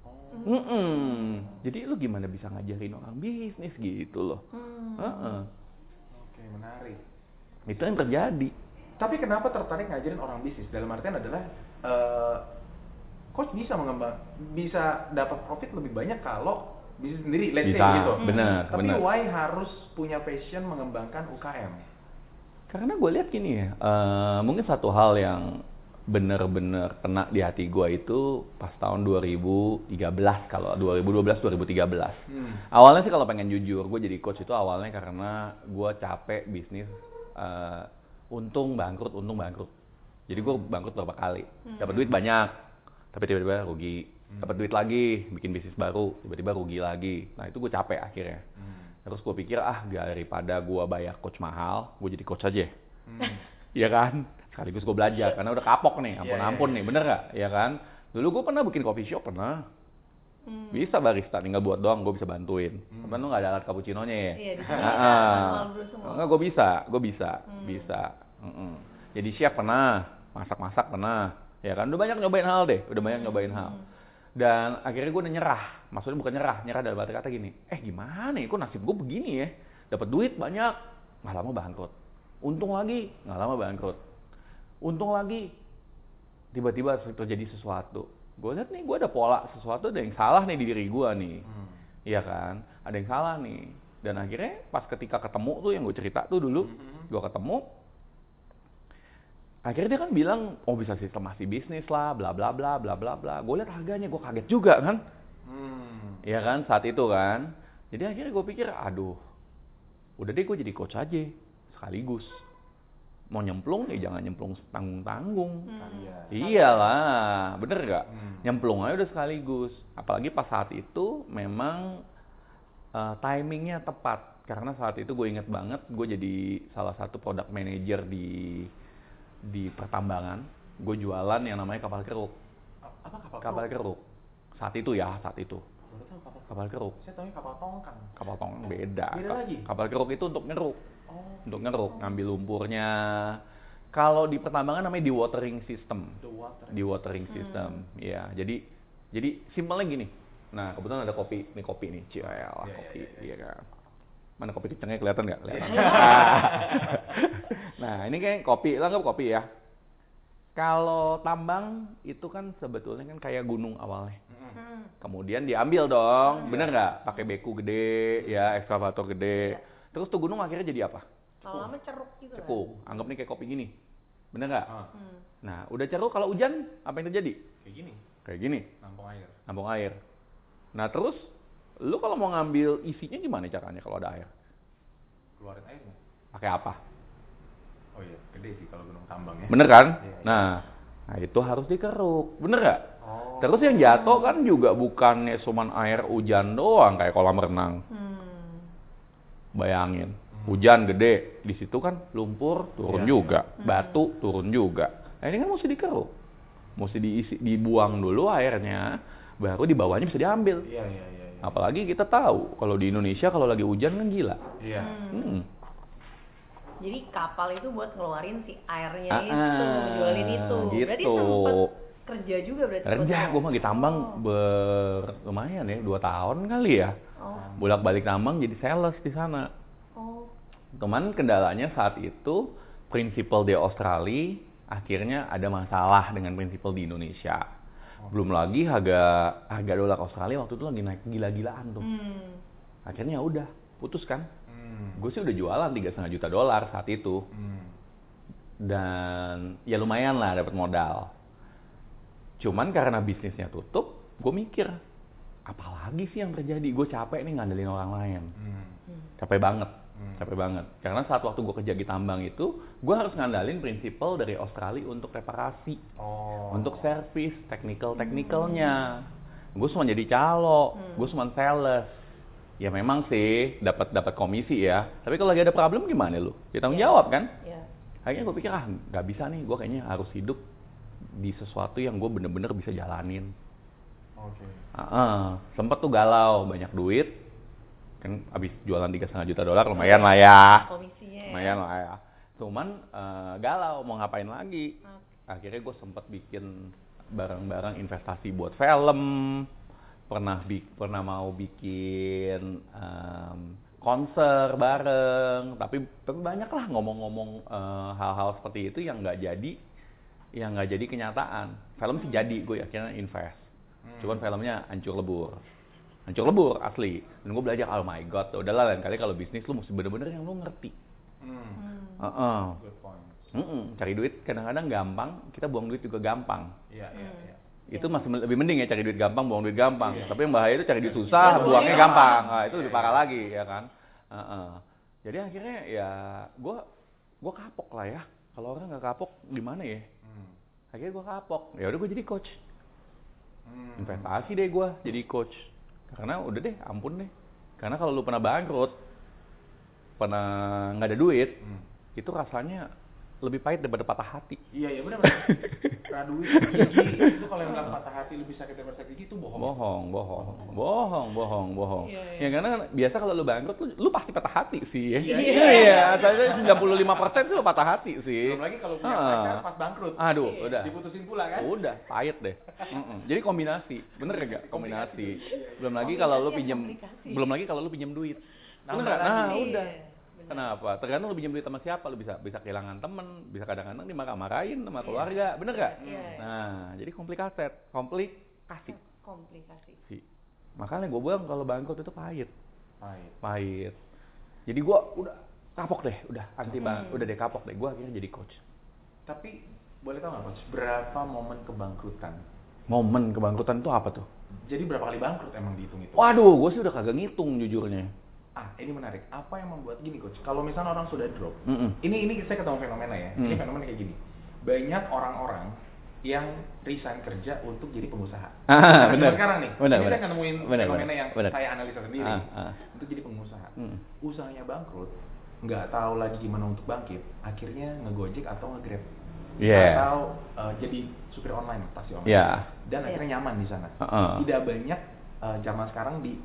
Oh. Mm-mm. Jadi lu gimana bisa ngajarin orang bisnis gitu loh. Hmm. Heeh. Oke, menarik. Itu yang terjadi. Tapi kenapa tertarik ngajarin orang bisnis? Dalam artian adalah eh, coach bisa mengembang, bisa dapat profit lebih banyak kalau bisnis sendiri, let's say Bisa, gitu. benar, Tapi benar. why harus punya passion mengembangkan UKM? Karena gue lihat gini ya, eh, mungkin satu hal yang bener-bener kena di hati gue itu pas tahun 2013 kalau 2012 2013. Hmm. Awalnya sih kalau pengen jujur, gue jadi coach itu awalnya karena gue capek bisnis eh, untung bangkrut, untung bangkrut. Jadi gue bangkrut beberapa kali, dapat duit banyak, tapi tiba-tiba rugi. Dapat duit lagi, bikin bisnis baru, tiba-tiba rugi lagi. Nah itu gue capek akhirnya. Hmm. Terus gue pikir ah daripada gue bayar coach mahal, gue jadi coach aja. Hmm. Iya kan? Sekaligus gue belajar karena udah kapok nih, Iya, ampun-ampun iya, nih, bener gak? Iya kan? Dulu gue pernah bikin coffee shop, pernah. Hmm. Bisa barista, tinggal buat doang, gue bisa bantuin. Hmm. Cuman lu gak ada alat cappuccino-nya ya? Iya, di sini Ah, ah. brew semua. Enggak, gue bisa, gue bisa, Hmm. bisa. Mm-mm. Jadi chef pernah, masak-masak pernah. Ya kan, udah banyak nyobain hal deh, udah banyak nyobain hal. Hmm. Dan akhirnya gue udah nyerah. Maksudnya bukan nyerah, nyerah dalam arti kata gini. Eh gimana ya, kok nasib gue begini ya? Dapat duit banyak, nggak lama bangkrut. Untung lagi, nggak lama bangkrut. Untung lagi, tiba-tiba terjadi sesuatu. Gue lihat nih, gue ada pola sesuatu, ada yang salah nih di diri gue nih. Hmm. Iya kan? Ada yang salah nih. Dan akhirnya pas ketika ketemu tuh yang gue cerita tuh dulu, Mhm. gue ketemu, akhirnya dia kan bilang, oh bisa sistemasi bisnis lah, bla bla bla bla bla bla. Gue lihat harganya, gue kaget juga kan. Hmm. Iya kan, saat itu kan. Jadi akhirnya gue pikir, aduh, udah deh gue jadi coach aja, sekaligus. mau nyemplung ya jangan nyemplung tanggung-tanggung. Hmm. Iya. Iyalah, bener nggak? Hmm. Nyemplung aja udah sekaligus. Apalagi pas saat itu memang eh, timingnya tepat. Karena saat itu gue inget banget, gue jadi salah satu product manager di di pertambangan. Gue jualan yang namanya kapal keruk. Apa kapal? Kapal keruk? keruk. Saat itu ya, saat itu. Tahu kapal. Kapal keruk. Saya tahunya kapal tongkang. Kapal tong beda. Beda lagi? Kapal keruk itu untuk ngeruk. Oh. Untuk ngeruk, ngambil lumpurnya. Kalau di pertambangan namanya dewatering system. The water. di watering system. Ya, jadi jadi simpelnya gini. Nah, kebetulan ada kopi, ini kopi nih, cial Iya, kopi, iya, iya kan. Mana kopi kencengnya kelihatan nggak? Kelihatan. Nah, ini kayak kopi, lah kopi ya. Kalau tambang itu kan sebetulnya kan kayak gunung awalnya. Hmm. Kemudian diambil dong, bener nggak? Pakai beku gede, ya ekskavator gede. Iya. Terus tuh gunung akhirnya jadi apa? Lama-lama ceruk gitu kan. Cekung. Anggap nih kayak kopi gini, bener nggak? Ah, Hmm. Nah, udah ceruk kalau hujan apa yang terjadi? kayak gini. Kayak gini. Nampung air. nampung air. Nah terus, lu kalau mau ngambil isinya gimana caranya kalau ada air? Keluarin airnya. Pakai apa? Oh iya, gede sih kalau gunung tambang ya. Bener kan? Iya, iya. Nah, nah itu harus dikeruk, bener nggak? Oh. Terus yang jatuh kan juga bukannya cuman air hujan doang kayak kolam renang. Hmm. Bayangin, hujan gede, di situ kan lumpur turun Iya. juga, batu turun juga. Nah ini kan mesti dikeruk, mesti diisi, dibuang dulu airnya, baru di bawahnya bisa diambil. Iya, iya, iya. iya. Apalagi kita tahu kalau di Indonesia kalau lagi hujan kan gila. Iya. Hmm. Jadi kapal itu buat ngeluarin si airnya Ah, itu, ah, ngejualin itu. Berarti gitu. sempet kerja juga berarti. Kerja, gue mah di tambang Oh. ber lumayan ya, dua tahun kali ya. Oh. Bolak balik tambang jadi sales di sana. Oh. Cuman kendalanya saat itu prinsipal di Australia akhirnya ada masalah dengan prinsipal di Indonesia. Belum lagi harga harga dolar Australia waktu itu lagi naik gila-gilaan tuh. Hmm. Akhirnya ya udah putus kan. Hmm. Gue sih udah jualan tiga setengah juta dolar saat itu Hmm. dan ya lumayan lah dapat modal. Cuman karena bisnisnya tutup, gue mikir apalagi sih yang terjadi? Gue capek nih ngandelin orang lain, Hmm. Hmm. capek banget, Hmm. capek banget. Karena saat waktu gue kerja di tambang itu, gue harus ngandalin prinsipal dari Australia untuk reparasi, Oh. untuk servis, technical technicalnya. Gue cuma jadi calo, Hmm. gue cuma sales. Ya memang sih dapat dapat komisi ya. Tapi kalau lagi ada problem gimana lu? Ya tanggung Iya. jawab kan? Ya. akhirnya gue pikir ah nggak bisa nih gue kayaknya harus hidup di sesuatu yang gue bener-bener bisa jalanin Oke. ah ah. sempet tuh galau banyak duit kan abis jualan tiga setengah juta dolar lumayan lah ya Komisinya. ya. lumayan lah ya cuman eh, galau mau ngapain lagi Oke. akhirnya gue sempet bikin barang-barang investasi buat film pernah bi pernah mau bikin em, konser bareng tapi tapi banyak lah ngomong-ngomong eh, hal-hal seperti itu yang nggak jadi yang nggak jadi kenyataan film sih jadi gue akhirnya invest Hmm. cuman filmnya hancur lebur hancur lebur asli dan gue belajar oh my god udahlah lain kali kalau bisnis lu mesti bener-bener yang lu ngerti Hmm. Hmm. Heeh. Good point. Mm-mm, cari duit kadang-kadang gampang, kita buang duit juga gampang. Iya, iya, Hmm. Itu masih lebih mending ya cari duit gampang, buang duit gampang. Iya. Tapi yang bahaya itu cari duit susah, Iya, buangnya gampang. Nah, itu lebih parah lagi ya kan. Heeh. Jadi akhirnya ya gua gua kapok lah ya. Kalau orang nggak kapok gimana ya? Hmm. Akhirnya gua kapok. Ya udah gua jadi coach. Hmm. Investasi deh gua jadi coach. Karena udah deh, ampun deh. Karena kalau lu pernah bangkrut, pernah nggak ada duit, Hmm. itu rasanya lebih pahit daripada patah hati. Iya, iya benar gigi itu kalau yang bilang patah hati lebih sakit daripada sakit gigi itu bohong. bohong, bohong, bohong, bohong, bohong. Iya, iya. Ya karena kan biasa kalau lu bangkrut, lu, lu pasti patah hati sih. Ya. Iya, iya. iya. Saya 95 persen tuh patah hati sih. Belum lagi kalau punya Ah. pacar pas bangkrut. Aduh, Iya. udah. Diputusin pula kan? Udah, pahit deh. Mm-mm. Jadi kombinasi, bener gak? Kombinasi. Belum lagi kalau lu komplikasi. belum lagi kalau lu pinjem duit. Nah, Iya, udah. Kenapa? Tergantung lu pinjam duit sama siapa, lu bisa bisa kehilangan temen, bisa kadang-kadang dimarah-marahin sama Iya. keluarga, bener gak? Iya. Nah, jadi komplikated, komplikasi. Komplikasi. sih. Makanya gue bilang kalau bangkrut itu pahit, Pahit. pahit. Jadi gue udah kapok deh, udah anti bang, Hmm. udah deh kapok deh. Gue akhirnya jadi coach. Tapi boleh tahu nggak coach berapa momen kebangkrutan? Momen kebangkrutan itu apa tuh? Jadi berapa kali bangkrut emang dihitung itu? Waduh, gue sih udah kagak ngitung jujurnya. Ah ini menarik. Apa yang membuat gini coach? Kalau misalnya orang sudah drop, Mm-mm. ini ini saya ketemu fenomena ya. Ini Hmm. fenomena kayak gini. Banyak orang-orang yang resign kerja untuk jadi pengusaha. Ah, Nah, benar. sekarang nih, Benar, ini saya benar. nemuin Benar, fenomena benar. yang Benar. saya analisa sendiri Ah, ah. untuk jadi pengusaha. Mm. Usahanya bangkrut, nggak tahu lagi gimana untuk bangkit, akhirnya ngegojek atau ngegrab. Yeah. Atau uh, jadi supir online, taksi online. Yeah. Dan akhirnya nyaman di sana. Uh-uh. Tidak banyak uh, zaman sekarang di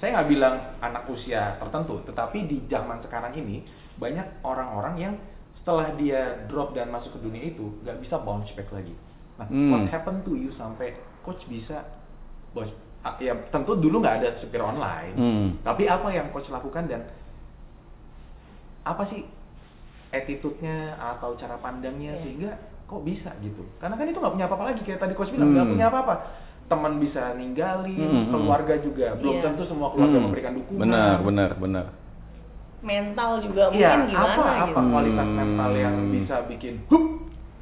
saya nggak bilang anak usia tertentu, tetapi di zaman sekarang ini banyak orang-orang yang setelah dia drop dan masuk ke dunia itu nggak bisa bounce back lagi. Nah, Hmm. what happened to you sampai coach bisa bounce? ah, Ya tentu dulu nggak ada supir online, Hmm. tapi apa yang coach lakukan dan apa sih attitude-nya atau cara pandangnya Iya. sehingga kok bisa gitu? Karena kan itu nggak punya apa-apa lagi kayak tadi coach bilang nggak Hmm. punya apa-apa. Teman bisa ninggalin, Hmm, hmm. keluarga juga belum Iya. tentu semua keluarga Hmm. memberikan dukungan. Benar, benar, benar. mental juga Iya, mungkin gimana apa apa gitu kualitas Hmm. mental yang bisa bikin hup?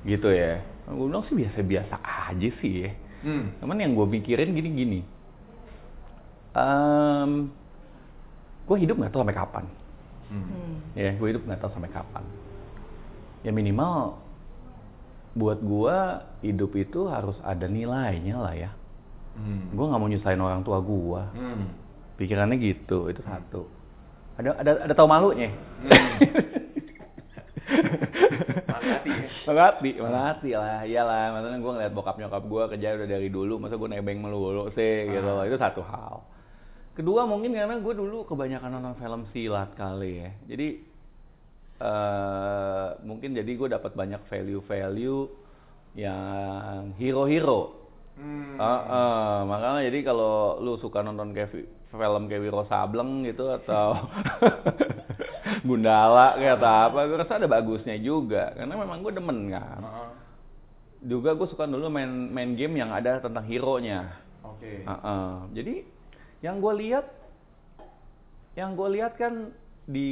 Gitu ya. Gue bilang sih biasa-biasa aja sih ya. Hmm. Cuman yang gue pikirin gini-gini. Em, gue hidup nggak tahu sampai kapan. Hmm. Hmm. Ya, gue hidup nggak tahu sampai kapan. Ya minimal buat gue hidup itu harus ada nilainya lah ya. Hmm. Gue nggak mau nyusahin orang tua gue. Hmm. Pikirannya gitu, itu satu. Ada ada ada tahu malunya. Hati ya. Melati, melati lah, iyalah. Maksudnya gue ngeliat bokap nyokap gue kerja udah dari dulu, masa gue nebeng melulu sih, gitu loh. Ah. Itu satu hal. Kedua mungkin karena gue dulu kebanyakan nonton film silat kali ya. Jadi eh mungkin jadi gue dapat banyak value-value yang hero-hero. Hmm. Heeh, makanya jadi kalau lu suka nonton kayak fi- film kayak Wiro Sableng gitu atau Gundala kayak atau apa, gue rasa ada bagusnya juga karena memang gue demen kan. Heeh. Juga gue suka dulu main main game yang ada tentang hero-nya. Oke. Heeh. Jadi yang gue lihat yang gue lihat kan di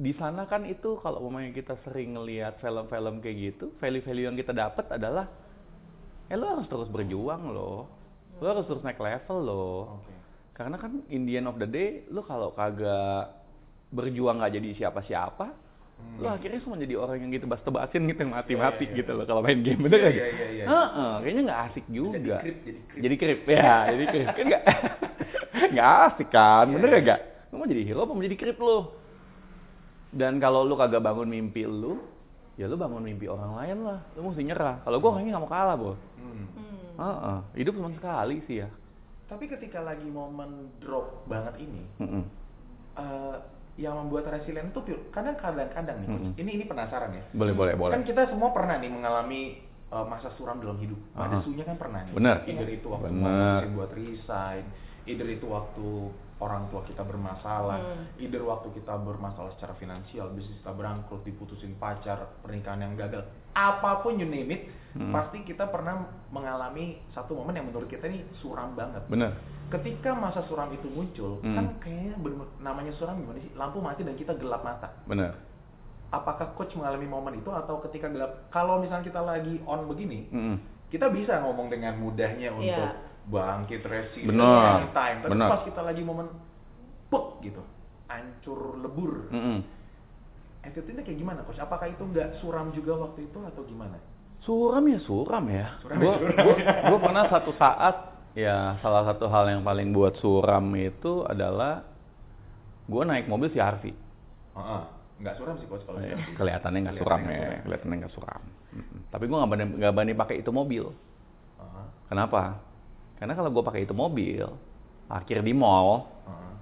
di sana kan itu kalau umpamanya kita sering ngelihat film-film kayak gitu, value-value yang kita dapat adalah eh lo harus terus berjuang loh. Lo harus terus naik level loh. Oke. Karena kan in the end of the day, lo kalau kagak berjuang nggak jadi siapa-siapa, Hmm. lo akhirnya cuma jadi orang yang gitu bas-tebasin gitu yang mati-mati Iya, iya, gitu iya. loh kalau main game bener Iya, nggak? iya, iya, iya. Heeh, kayaknya nggak asik juga. Jadi krip, jadi krip. Ya, jadi krip kan nggak nggak asik kan, Iya, bener iya. nggak? Lo mau jadi hero apa mau jadi krip lo? Dan kalau lu kagak bangun mimpi lu, ya lu bangun mimpi orang lain lah. Lu mesti nyerah. Kalau gua orangnya nggak mau kalah, bos. Hmm. Hmm. Heeh, hidup cuma sekali sih ya. Tapi ketika lagi momen drop banget ini, Heeh. eh, yang membuat resilient itu pure- kadang kadang-kadang nih, Coach. Mm-mm. ini ini penasaran ya. Boleh, boleh, boleh. Kan kita semua pernah nih mengalami eh, masa suram dalam hidup. Ada Ah. sunya kan pernah nih. Bener. Either itu waktu Bener. buat resign, either itu waktu orang tua kita bermasalah, Hmm. either waktu kita bermasalah secara finansial, bisnis kita berangkrut, diputusin pacar, pernikahan yang gagal, apa pun you name it, Hmm. pasti kita pernah mengalami satu momen yang menurut kita ini suram banget Bener. ketika masa suram itu muncul Hmm. kan kayaknya bener- namanya suram gimana sih lampu mati dan kita gelap mata Bener. apakah coach mengalami momen itu atau ketika gelap kalau misalnya kita lagi on begini Heeh. kita bisa ngomong dengan mudahnya Iya. untuk bangkit resilient Benar. anytime tapi Benar. pas kita lagi momen puk gitu hancur lebur Heeh. attitude-nya kayak gimana coach apakah itu nggak suram juga waktu itu atau gimana Suram ya suram ya. Suram ya Gua, suram. gua, gua pernah satu saat ya salah satu hal yang paling buat suram itu adalah gua naik mobil si Harvey. Heeh. nggak suram sih coach kalau Eh, gitu. kelihatannya nggak suram ya, kelihatannya nggak suram. Tapi gua nggak berani nggak berani pakai itu mobil. Heeh. Kenapa? Karena kalau gua pakai itu mobil, parkir di mall, Heeh.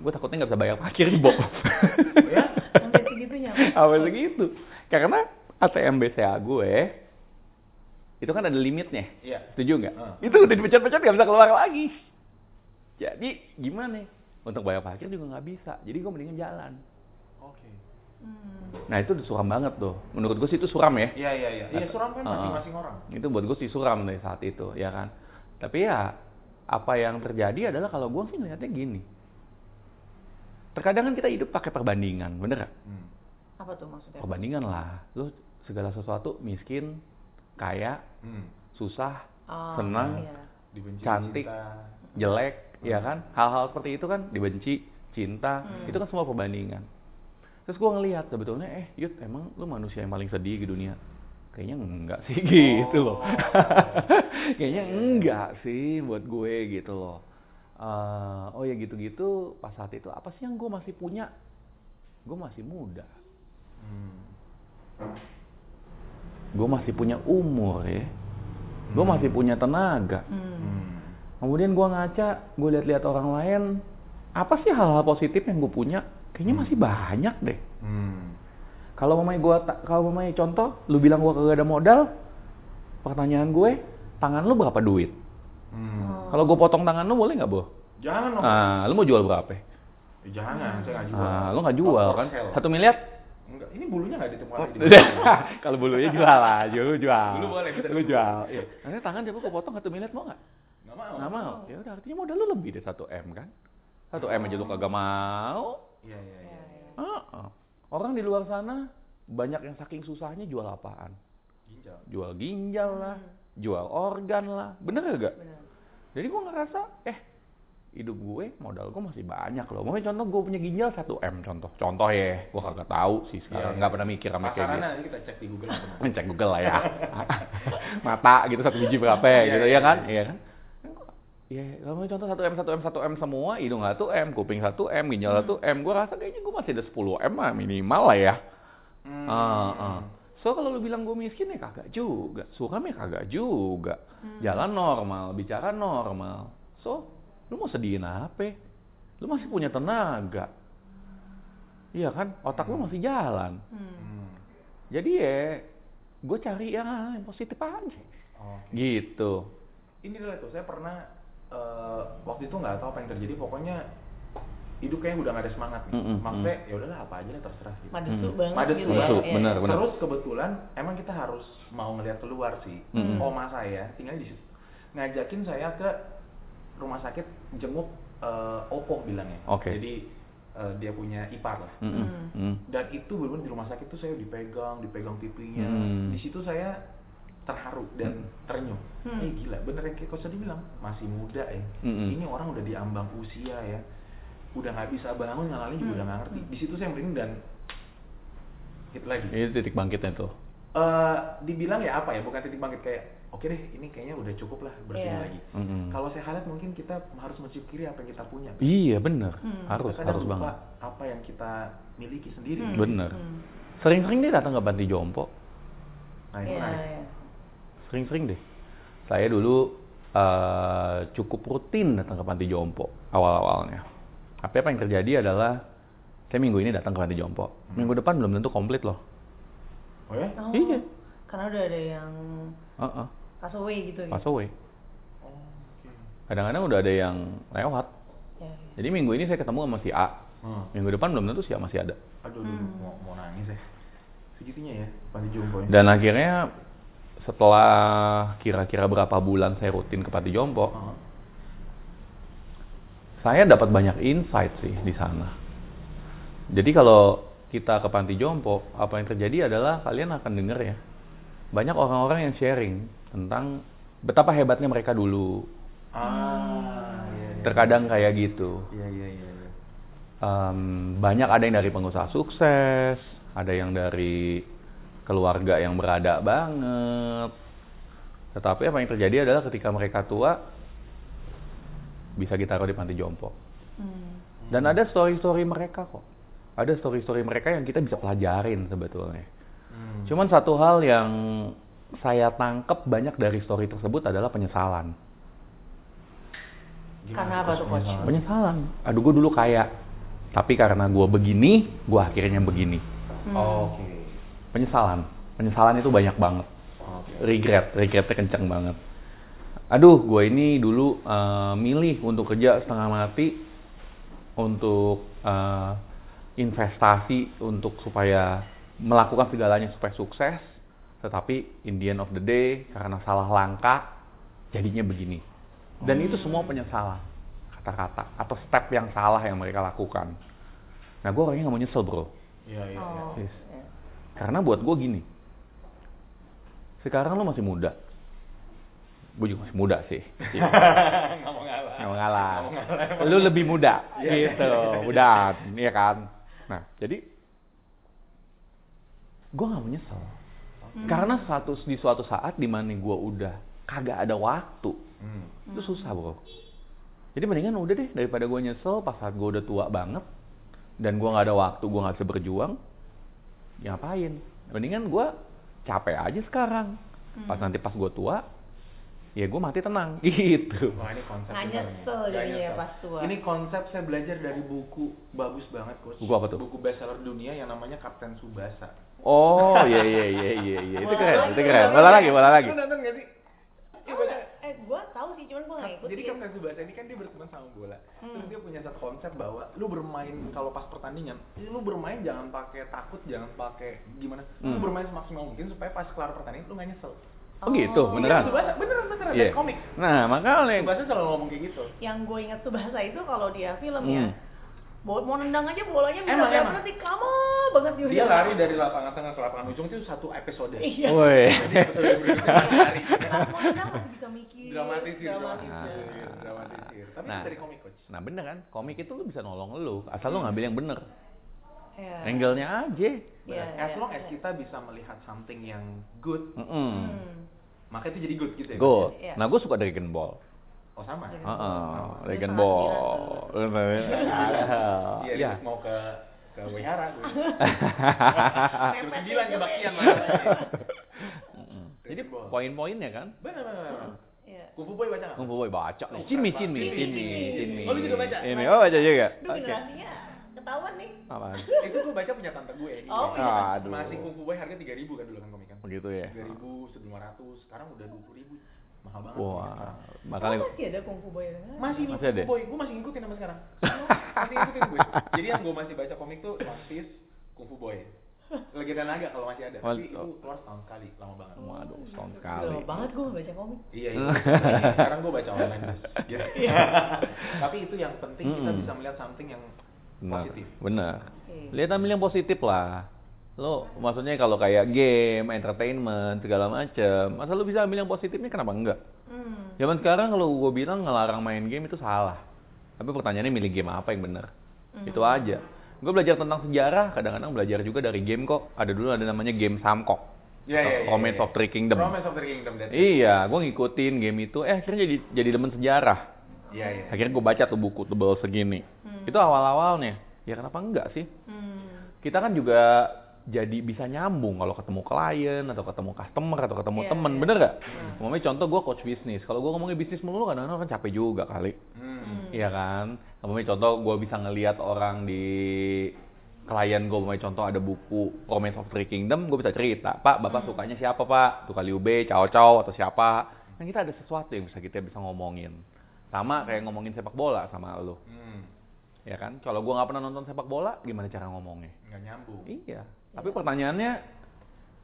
gua takutnya nggak bisa bayar parkir di box. Oh ya? Sampai segitunya. Apa segitu? Karena ATM BCA gue itu kan ada limitnya. Iya. Setuju nggak? Ah. Itu udah dipecat-pecat nggak bisa keluar lagi. Jadi gimana? Untuk bayar parkir juga nggak bisa. Jadi gue mendingan jalan. Oke. Hmm. Nah itu udah suram banget tuh. Menurut gue sih itu suram ya. Iya iya iya. Iya suram kan masing-masing orang. Itu buat gue sih suram dari saat itu, ya kan. Tapi ya apa yang terjadi adalah kalau gue sih ngeliatnya gini. Terkadang kan kita hidup pakai perbandingan, bener nggak? Hmm. Apa tuh maksudnya? Perbandingan lah. Lu segala sesuatu miskin, kaya, Hmm. susah, Oh, senang, iya. Dibenci Cantik. cinta. jelek, ya kan? Hal-hal seperti itu kan dibenci, cinta, Hmm. itu kan semua perbandingan. Terus gue ngelihat sebetulnya, eh Yud, emang lu manusia yang paling sedih di dunia? Kayaknya enggak sih gitu loh. Oh. Kayaknya enggak sih buat gue gitu loh. Eh, oh ya gitu-gitu pas saat itu apa sih yang gue masih punya? Gue masih muda. Hmm. Gue masih punya umur ya. Gue Hmm. masih punya tenaga. Hmm. Hmm. Kemudian gue ngaca, gue lihat-lihat orang lain, apa sih hal-hal positif yang gue punya? Kayaknya Hmm. masih banyak deh. Hmm. Kalau mamanya gue, kalau mamanya contoh, lu bilang gue kagak ada modal, pertanyaan gue, tangan lu berapa duit? Hmm. Kalau gue potong tangan lu boleh nggak, Bo? Jangan dong. Ah, lu mau jual berapa? Eh, Jangan, saya nggak jual. Ah, lu nggak jual kan? Satu miliar? Enggak, ini bulunya nggak ditemukan Oh, lagi. Kalau bulunya jual aja, lu jual. Bulu boleh, bisa Lu jual. Iya. Nanti tangan coba gue potong satu miliar mau nggak? Nggak mau. Nggak mau. Ya udah, artinya modal lu lebih dari satu m kan? Satu m aja lu kagak mau. Iya, iya, iya. Ah, Orang di luar sana banyak yang saking susahnya jual apaan? Ginjal. Jual ginjal lah, jual organ lah. Bener gak? Benar. Jadi gue ngerasa, eh hidup gue modal gue masih banyak loh. Mungkin contoh gue punya ginjal 1 m contoh. Contoh ya, gue kagak tahu sih sekarang. Iya, Nggak iya. pernah mikir sama kayak gitu. nanti kita cek di Google. Cek Google lah ya. Mata gitu satu biji berapa ya Iya, gitu iya, ya kan? iya. Iya kan? Ya, kalau contoh 1 m, 1 m, 1 m semua, hidung 1 m, kuping 1 m, ginjal 1 m, gue rasa kayaknya gue masih ada 10 m lah minimal lah ya. Hmm. Ah, ah. So kalau lu bilang gue miskin ya kagak juga, suram ya kagak juga, Hmm. jalan normal, bicara normal. So lu mau sedihin apa? Lu masih punya tenaga, iya kan? Otak lu masih jalan. Hmm. Hmm. Jadi ya gue cari yang, yang positif aja, Oh. gitu. Ini adalah tuh, saya pernah eh, waktu itu nggak tahu apa yang terjadi, pokoknya hidup kayaknya udah nggak ada semangat nih. Mm-mm, Maksudnya ya udahlah apa aja lah terserah gitu. Madesu Hmm. banget Madesu gitu ya. Madesu, benar, benar. Terus kebetulan emang kita harus mau ngelihat keluar sih. Mm-mm. Oma saya tinggal di situ. Ngajakin saya ke rumah sakit jenguk eh, Oppo bilangnya. Oke. Jadi eh, dia punya ipar lah. Mm-mm, Hmm. mm. Dan itu benar di rumah sakit tuh saya dipegang, dipegang pipinya. Hmm. Di situ saya terharu dan terenyuh. Hmm. Eh gila, bener yang kayak Coach tadi bilang, masih muda ya. Mm-mm. Ini orang udah diambang usia ya. Udah nggak bisa bangun, ngalalin juga Hmm. udah nggak ngerti. Di situ saya merinding dan hit lagi. Ini titik bangkitnya tuh. Eh, dibilang ya apa ya bukan titik bangkit kayak oke deh ini kayaknya udah cukup lah bersihin Iya. lagi Mm-mm. kalau saya highlight mungkin kita harus mensyukuri apa yang kita punya Iya bener, Hmm. harus Kita harus lupa banget. apa yang kita miliki sendiri Hmm. Bener. Hmm. Sering-sering dia datang ke panti jompo. nah Iya, menarik iya. Sering-sering deh. Saya dulu eh, cukup rutin datang ke panti jompo awal-awalnya. Tapi apa yang terjadi adalah saya minggu ini datang ke panti jompo. Minggu depan belum tentu komplit loh. oh ya Oh, Iya. Karena udah ada yang Heeh. pass away gitu. Pass gitu. away. oh, oke Kadang-kadang udah ada yang lewat. Ya, ya. Jadi minggu ini saya ketemu sama si A. Hmm. Minggu depan belum tentu si A masih ada. aduh Hmm. mau mau nangis ya segitunya ya panti jompo ya Dan akhirnya setelah kira-kira berapa bulan saya rutin ke panti jompo, Heeh. saya dapat banyak insight sih di sana. Jadi kalau kita ke panti jompo, apa yang terjadi adalah kalian akan dengar ya, banyak orang-orang yang sharing tentang betapa hebatnya mereka dulu. ah iya, iya. Terkadang kayak gitu. iya iya iya iya. Em, banyak ada yang dari pengusaha sukses, ada yang dari keluarga yang berada banget. Tetapi apa yang terjadi adalah ketika mereka tua, bisa kita taruh di panti jompo. Hmm. Dan ada story-story mereka kok. Ada story-story mereka yang kita bisa pelajarin sebetulnya. Hmm. Cuman satu hal yang saya tangkep banyak dari story tersebut adalah penyesalan. Gimana Karena apa tuh, Coach? penyesalan? Aduh, gue dulu kaya. Tapi karena gue begini, gue akhirnya begini. Hmm. oke Penyesalan. Penyesalan itu banyak banget. oke Regret. Regretnya kencang banget. Aduh, gue ini dulu eh, milih untuk kerja setengah mati untuk eh, investasi untuk supaya melakukan segalanya supaya sukses. Tetapi in the end of the day, karena salah langkah, jadinya begini. Dan itu semua penyesalan. Kata-kata. Atau step yang salah yang mereka lakukan. Nah, gue orangnya nggak mau nyesel, bro. iya iya iya Oh, Yes. Karena buat gue gini, sekarang lo masih muda. Gue juga masih muda sih. nggak mau ngalah nggak mau ngalah. Lu lebih muda, Iya, iya, gitu, iya, iya. kan. Nah, jadi gue nggak mau nyesel. Hmm. Karena suatu di suatu saat di mana gue udah kagak ada waktu, Hmm. itu susah bro. Jadi mendingan udah deh daripada gue nyesel pas saat gue udah tua banget dan gue nggak ada waktu, gue nggak bisa berjuang, ya ngapain? Mendingan gue capek aja sekarang. Pas Hmm. nanti pas gue tua, ya gue mati tenang gitu. Wah ini konsep nyesel jadinya ya pas tua. Ini konsep saya belajar dari buku bagus banget coach. Buku apa tuh? Buku bestseller dunia yang namanya Kapten Subasa. Oh iya iya iya iya iya itu keren itu keren. Bola lagi bola lagi. Lu nonton gak sih? Iya Oh, baca. eh gue tahu sih cuman gue nggak ikutin Jadi Kapten Subasa ini kan dia berteman sama bola. Hmm. Terus dia punya satu konsep bahwa lu bermain kalau pas pertandingan, lu bermain jangan pakai takut, jangan pakai gimana. Lu Hmm. bermain semaksimal mungkin supaya pas kelar pertandingan lu gak nyesel. Oh gitu Oh. beneran. Iya, Subasa beneran beneran dari komik. Nah makanya Subasa selalu ngomong kayak gitu. yang gue ingat Subasa itu kalau dia film ya Hmm. Mau nendang aja bolanya bisa Emang, emang. detik lama banget dia Dia lari dari lapangan tengah ke lapangan ujung itu satu episode. iya Woi. Jadi episode berikutnya dia lari. Kalau mau nendang masih bisa mikir dramatisir, dramatisir. dramatisir, dramatisir. Tapi Nah. itu dari komik coach. Nah bener kan, komik itu lu bisa nolong lu, asal lu ngambil yang bener. Iya. Angle-nya aja. Iya, as iya, long as iya. kita bisa melihat something yang good, Mm-mm. Hmm. maka itu jadi good gitu ya. Good. Iya. Nah gue suka Dragon Ball. Oh sama. Dragon Heeh. Dragon Ball. Iya, Iya. dia mau ke ke wihara gue. Sembilan aja, kebaktian. Mm-mm. Jadi poin-poinnya kan, Benar benar. Iya. Kufu Boy baca nggak? Kung Fu Boy baca. Oh, banget. cinmi, Cinmi. cinmi. Oh, lu juga baca? Ini, oh baca juga. Oke. generasinya ketahuan nih Apaan? Itu gue baca punya tante gue. Ini. Oh, iya. Aduh. Masih Kufu Boy harga 3000 kan dulu kan komik kan. Begitu ya. 3000, 1500, sekarang udah 20000. Mahal banget. Wah, komiknya sekarang. makanya oh, masih ada Kung Fu Boy Masih, Masih masih ada? Boy, gue masih ngikutin sampai sekarang. masih ngikutin gue. Jadi yang gue masih baca komik tuh One Piece, Kung Fu Boy. Legenda Naga kalau masih ada, tapi itu keluar setahun sekali, lama banget. Waduh, setahun Udah sekali. lama banget gue baca komik Iya, iya. sekarang gue baca online terus. Gitu. tapi itu yang penting kita Mm-mm. bisa melihat something yang positif. benar. Lihat ambil yang positif lah. Lo maksudnya kalau kayak game, entertainment, segala macem, masa lu bisa ambil yang positifnya kenapa enggak? hmm. Zaman sekarang kalau gue bilang ngelarang main game itu salah. Tapi pertanyaannya milih game apa yang benar. Hmm. Itu aja. Gue belajar tentang sejarah, kadang-kadang belajar juga dari game kok. Ada dulu ada namanya game Samkok. Iya, iya, iya, Romance iya. of Three Kingdom. Romance of the Kingdom. Iya, gue ngikutin game itu. Eh akhirnya jadi jadi demen sejarah. Iya, iya. Akhirnya gue baca tuh buku tebel segini. Hmm. Itu awal-awalnya. Ya kenapa enggak sih? Hmm. Kita kan juga jadi bisa nyambung kalau ketemu klien atau ketemu customer atau ketemu Iya, temen, iya. bener gak? Hmm. Umpamanya contoh gue coach bisnis. Kalau gue ngomongin bisnis melulu kadang-kadang kan capek juga kali. Hmm. Iya kan? Umpamanya contoh gue bisa ngelihat orang di klien gue, umpamanya contoh ada buku Romance of Three Kingdom, gue bisa cerita, Pak, Bapak Hmm. sukanya siapa Pak? Tuh kali Ube, Cao Cao atau siapa? Kan kita ada sesuatu yang bisa kita bisa ngomongin. Sama kayak ngomongin sepak bola sama lo, Hmm. ya kan? Kalau gue nggak pernah nonton sepak bola, gimana cara ngomongnya? Nggak nyambung. Iya. Tapi pertanyaannya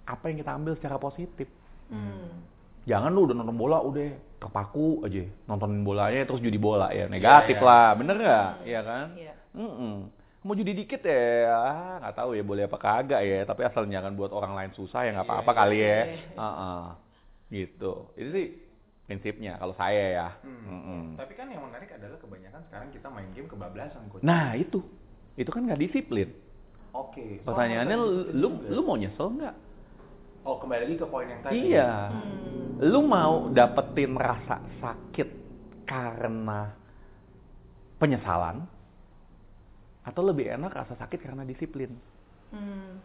apa yang kita ambil secara positif? Hmm. Jangan lu udah nonton bola udah terpaku aja nontonin bolanya terus judi bola ya negatif Iya, iya. lah bener nggak Hmm. Iya kan Iya. Mm-mm. mau judi dikit ya ah, nggak tahu ya boleh apa kagak ya tapi asal jangan buat orang lain susah ya nggak Iya, apa-apa iya, kali ya iya. Heeh. gitu itu sih prinsipnya kalau saya ya Hmm. Mm-mm. Tapi kan yang menarik adalah kebanyakan sekarang kita main game kebablasan, coach. nah itu itu kan nggak disiplin Oke. pertanyaannya soal lu disiplin lu, juga. lu mau nyesel nggak Oh, kembali lagi ke poin yang tadi. iya Hmm. lu mau dapetin rasa sakit karena penyesalan atau lebih enak rasa sakit karena disiplin Hmm.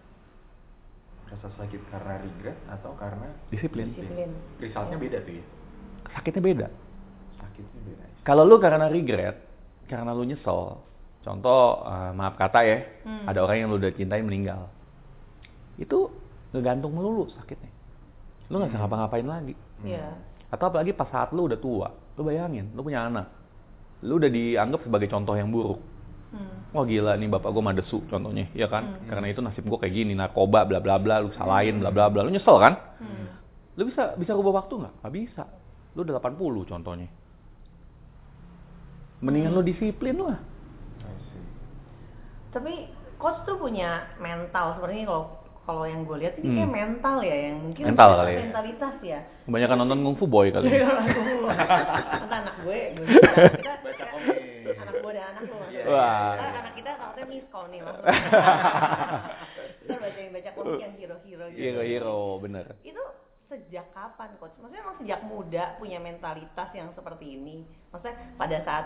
Rasa sakit karena regret atau karena disiplin Disiplin. resultnya beda tuh ya. sakitnya beda Sakitnya beda. kalau lu karena regret karena lu nyesel contoh eh, maaf kata ya Hmm. ada orang yang lu udah cintain meninggal itu ngegantung melulu sakitnya lu nggak bisa Hmm. ngapa-ngapain lagi Iya. atau apalagi pas saat lu udah tua lu bayangin lu punya anak lu udah dianggap sebagai contoh yang buruk Hmm. wah gila nih bapak gue madesu contohnya ya kan Hmm. karena itu nasib gue kayak gini narkoba bla bla bla lu salahin bla bla bla lu nyesel kan Hmm. lu bisa bisa rubah waktu nggak nggak bisa lu udah 80 contohnya mendingan lu disiplin lah. Tapi coach tuh punya mental seperti ini kalau kalau yang gue lihat ini Hmm. kayak mental ya yang mungkin Mental kali ya. mentalitas ya Kebanyakan nonton Kung Fu Boy kali. Iya, Kata anak gue, gue kita, Baca kita- komik. anak gue dan anak lo maksudnya. Wah. Ntar anak kita takutnya miskom nih maksudnya. Kita baca yang baca komik yang hero-hero gitu. Hero-hero, bener. Itu sejak kapan coach? Maksudnya emang sejak muda punya mentalitas yang seperti ini. Maksudnya pada saat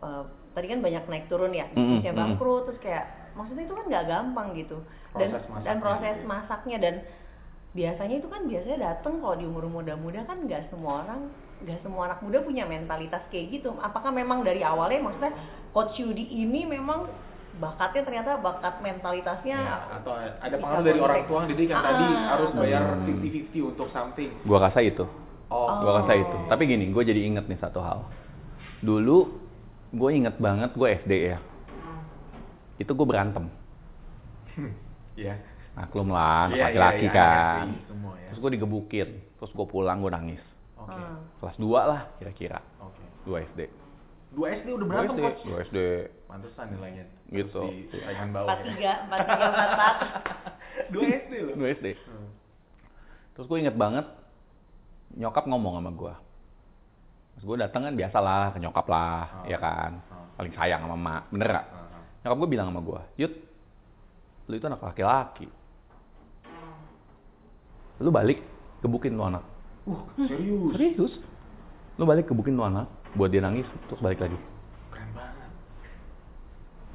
eh, tadi kan banyak naik turun ya, bisnisnya mm-mm. bangkrut terus kayak maksudnya itu kan nggak gampang gitu. Dan Proses masaknya dan proses gitu ya. masaknya dan biasanya itu kan biasanya dateng kalau di umur muda-muda kan nggak semua orang nggak semua anak muda punya mentalitas kayak gitu apakah memang dari awalnya maksudnya coach Yudi ini memang bakatnya ternyata bakat mentalitasnya Ya, atau ada pengaruh dari orang tua didik yang Ah, tadi harus atau- bayar Hmm. 50-50 untuk something. Gua rasa itu. Oh, Gua rasa itu. Tapi gini, gue jadi inget nih satu hal. Dulu gue inget banget gue SD ya. Itu gue berantem. Iya. Maklum lah, anak Iya, laki-laki iya, kan. ngerti semua ya. Terus gue digebukin. Terus gue pulang gue nangis. Oke. Hmm. Kelas 2 lah kira-kira. Oke. 2 SD. Dua SD udah 2 berantem SD. coach. 2 SD. Pantesan nilainya. Gitu. Terus Di saingan bawah. empat ya. tiga empat tiga empat empat Dua SD loh. 2 SD. Hmm. Terus gue inget banget nyokap ngomong sama gue. Terus gue datang kan biasa lah ke nyokap lah, Oh. ya kan. Oh. Paling sayang sama emak, bener gak? Ah, ah. Nyokap gue bilang sama gue, Yud, lu itu anak laki-laki. Lu balik, gebukin tuh anak. Uh, serius. Serius? Lu balik gebukin tuh anak, buat dia nangis, terus balik lagi. Keren banget.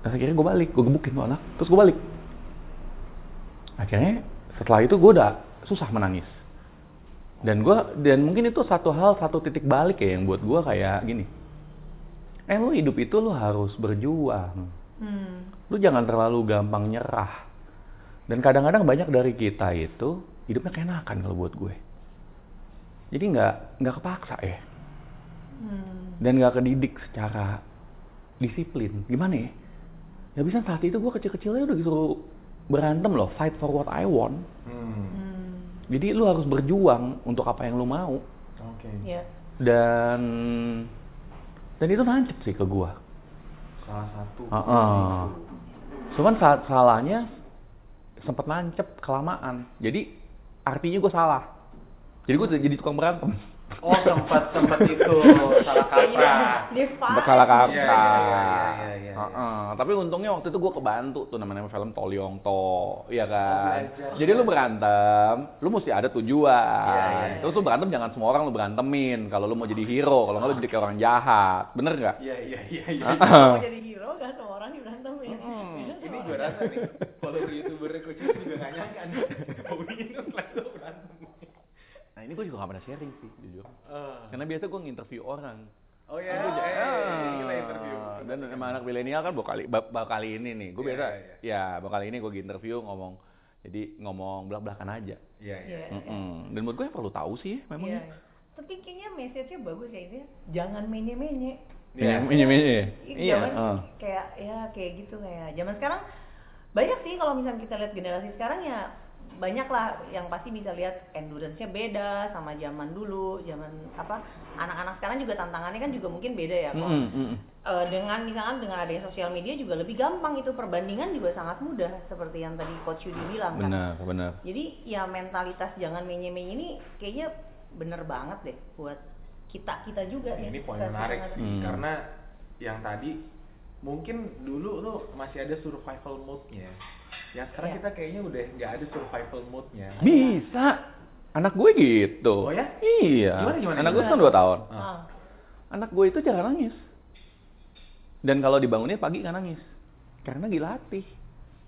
Akhirnya gue balik, gue gebukin tuh anak, terus gue balik. Akhirnya setelah itu gue udah susah menangis. Dan gue dan mungkin itu satu hal, satu titik balik ya yang buat gue kayak gini. Eh lu hidup itu lu harus berjuang. hmm. Lu jangan terlalu gampang nyerah. Dan kadang-kadang banyak dari kita itu hidupnya keenakan kalau buat gue. Jadi nggak nggak kepaksa ya. Hmm. dan nggak kedidik secara disiplin gimana ya ya bisa saat itu gue kecil-kecilnya udah disuruh berantem loh fight for what I want Hmm. Jadi lu harus berjuang untuk apa yang lu mau Oke. ya dan dan itu nancep sih ke gue Salah satu. Heeh. cuman saat salahnya sempat nancep kelamaan jadi artinya gue salah jadi gue jadi tukang berantem Oh, sempat sempat itu salah kaprah. dia Sempat salah kaprah. Iya, iya, iya, iya, iya, iya. Heeh. Tapi untungnya waktu itu gue kebantu tuh namanya film Tolyong To, iya kan. belajar. Jadi lu berantem, lu mesti ada tujuan. Iya, iya, iya. Terus lu berantem jangan semua orang lu berantemin. Kalau lu mau jadi hero, kalau nggak lu jadi kayak orang jahat, bener nggak? Iya, iya, iya, iya. Mau jadi hero gak semua orang diberantemin Ini gue rasa nih, kalau youtuber itu juga gak nyangka nih. Mau minum langsung berantem. Nah ini gue juga gak pernah sharing sih, jujur. Eh. Karena biasa gue nginterview orang. Oh ya, Gua eh, ja- kita interview. Ah, Dan emang anak milenial kan bakal kali, ba- bakal kali ini nih. Gue Iya, biasa, iya. ya bakal ini gue interview ngomong. Jadi ngomong belak-belakan aja. Iya, iya. Iya. Mm-mm. Dan menurut gue yang perlu tahu sih memang. Iya. Tapi kayaknya message-nya bagus ya ini. Jangan menye-menye. Iya. Iya, iya, iya. Iya, ah. kayak ya kayak gitu kayak zaman sekarang banyak sih kalau misalnya kita lihat generasi sekarang ya banyak lah yang pasti bisa lihat endurance-nya beda sama zaman dulu, zaman apa anak-anak sekarang juga tantangannya kan juga mungkin beda ya kok. Mm-mm, mm-mm. Eh, dengan misalkan dengan adanya sosial media juga lebih gampang itu perbandingan juga sangat mudah seperti yang tadi coach Yudi bilang kan. Benar, benar. Jadi ya mentalitas jangan menye-menye ini kayaknya bener banget deh buat kita kita juga Ini ya. poin menarik sih, Hmm. karena yang tadi mungkin dulu tuh masih ada survival mode-nya. Yang sekarang Iya. kita kayaknya udah nggak ada survival mode-nya. Bisa. Anak gue gitu. Oh ya? Iya. Gimana, gimana, Anak gue gimana? kan 2 tahun. Ah. Anak gue itu jarang nangis. Dan kalau dibangunnya pagi nggak nangis. Karena dilatih.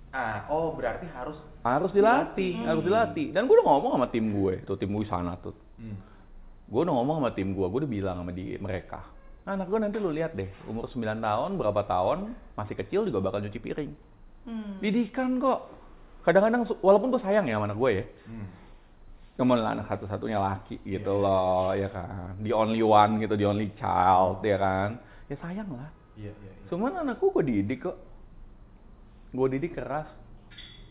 Ah, oh berarti harus Harus dilatih, Dilatih. harus dilatih. Dan gue udah ngomong sama tim gue, tuh tim gue sana tuh. hmm. Gue udah ngomong sama tim gue, gue udah bilang sama di mereka. Anak gue nanti lu lihat deh, umur 9 tahun, berapa tahun, masih kecil juga bakal nyuci piring. Hmm. Didikan kok. Kadang-kadang, walaupun gue sayang ya sama anak gue ya. Hmm. Kamu lah anak satu-satunya laki gitu Iya. loh, ya kan. The only one gitu, the only child, ya kan. Ya sayang lah. Iya, iya, iya. Cuman anakku gue didik kok. Gue didik keras.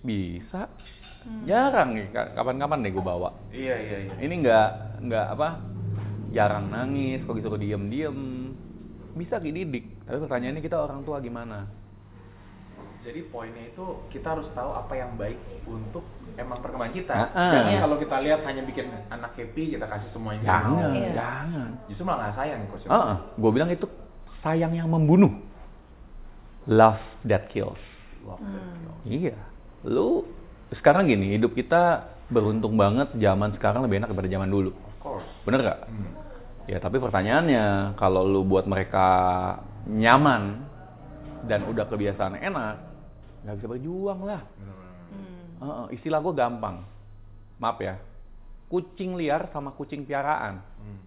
Bisa. Hmm. Jarang nih, ka- kapan-kapan deh gue bawa. Iya, iya, iya. Ini nggak nggak apa jarang nangis, kok disuruh diem-diem. Bisa dididik. Tapi pertanyaannya kita orang tua gimana? Jadi poinnya itu kita harus tahu apa yang baik untuk emang perkembangan kita. Ah, ah. Jangan Iya. kalau kita lihat hanya bikin anak happy kita kasih semuanya. Jangan, Iya. jangan. Justru malah nggak sayang nih coach. Ah, gue bilang itu sayang yang membunuh. Love that kills. Love Hmm. that kills. Iya. Lu sekarang gini, hidup kita beruntung banget zaman sekarang lebih enak daripada zaman dulu. Of course. Bener gak? Hmm. Ya tapi pertanyaannya, kalau lu buat mereka nyaman dan udah kebiasaan enak, nggak bisa berjuang lah. Hmm. Heeh, istilah gue gampang. Maaf ya. Kucing liar sama kucing piaraan. Hmm.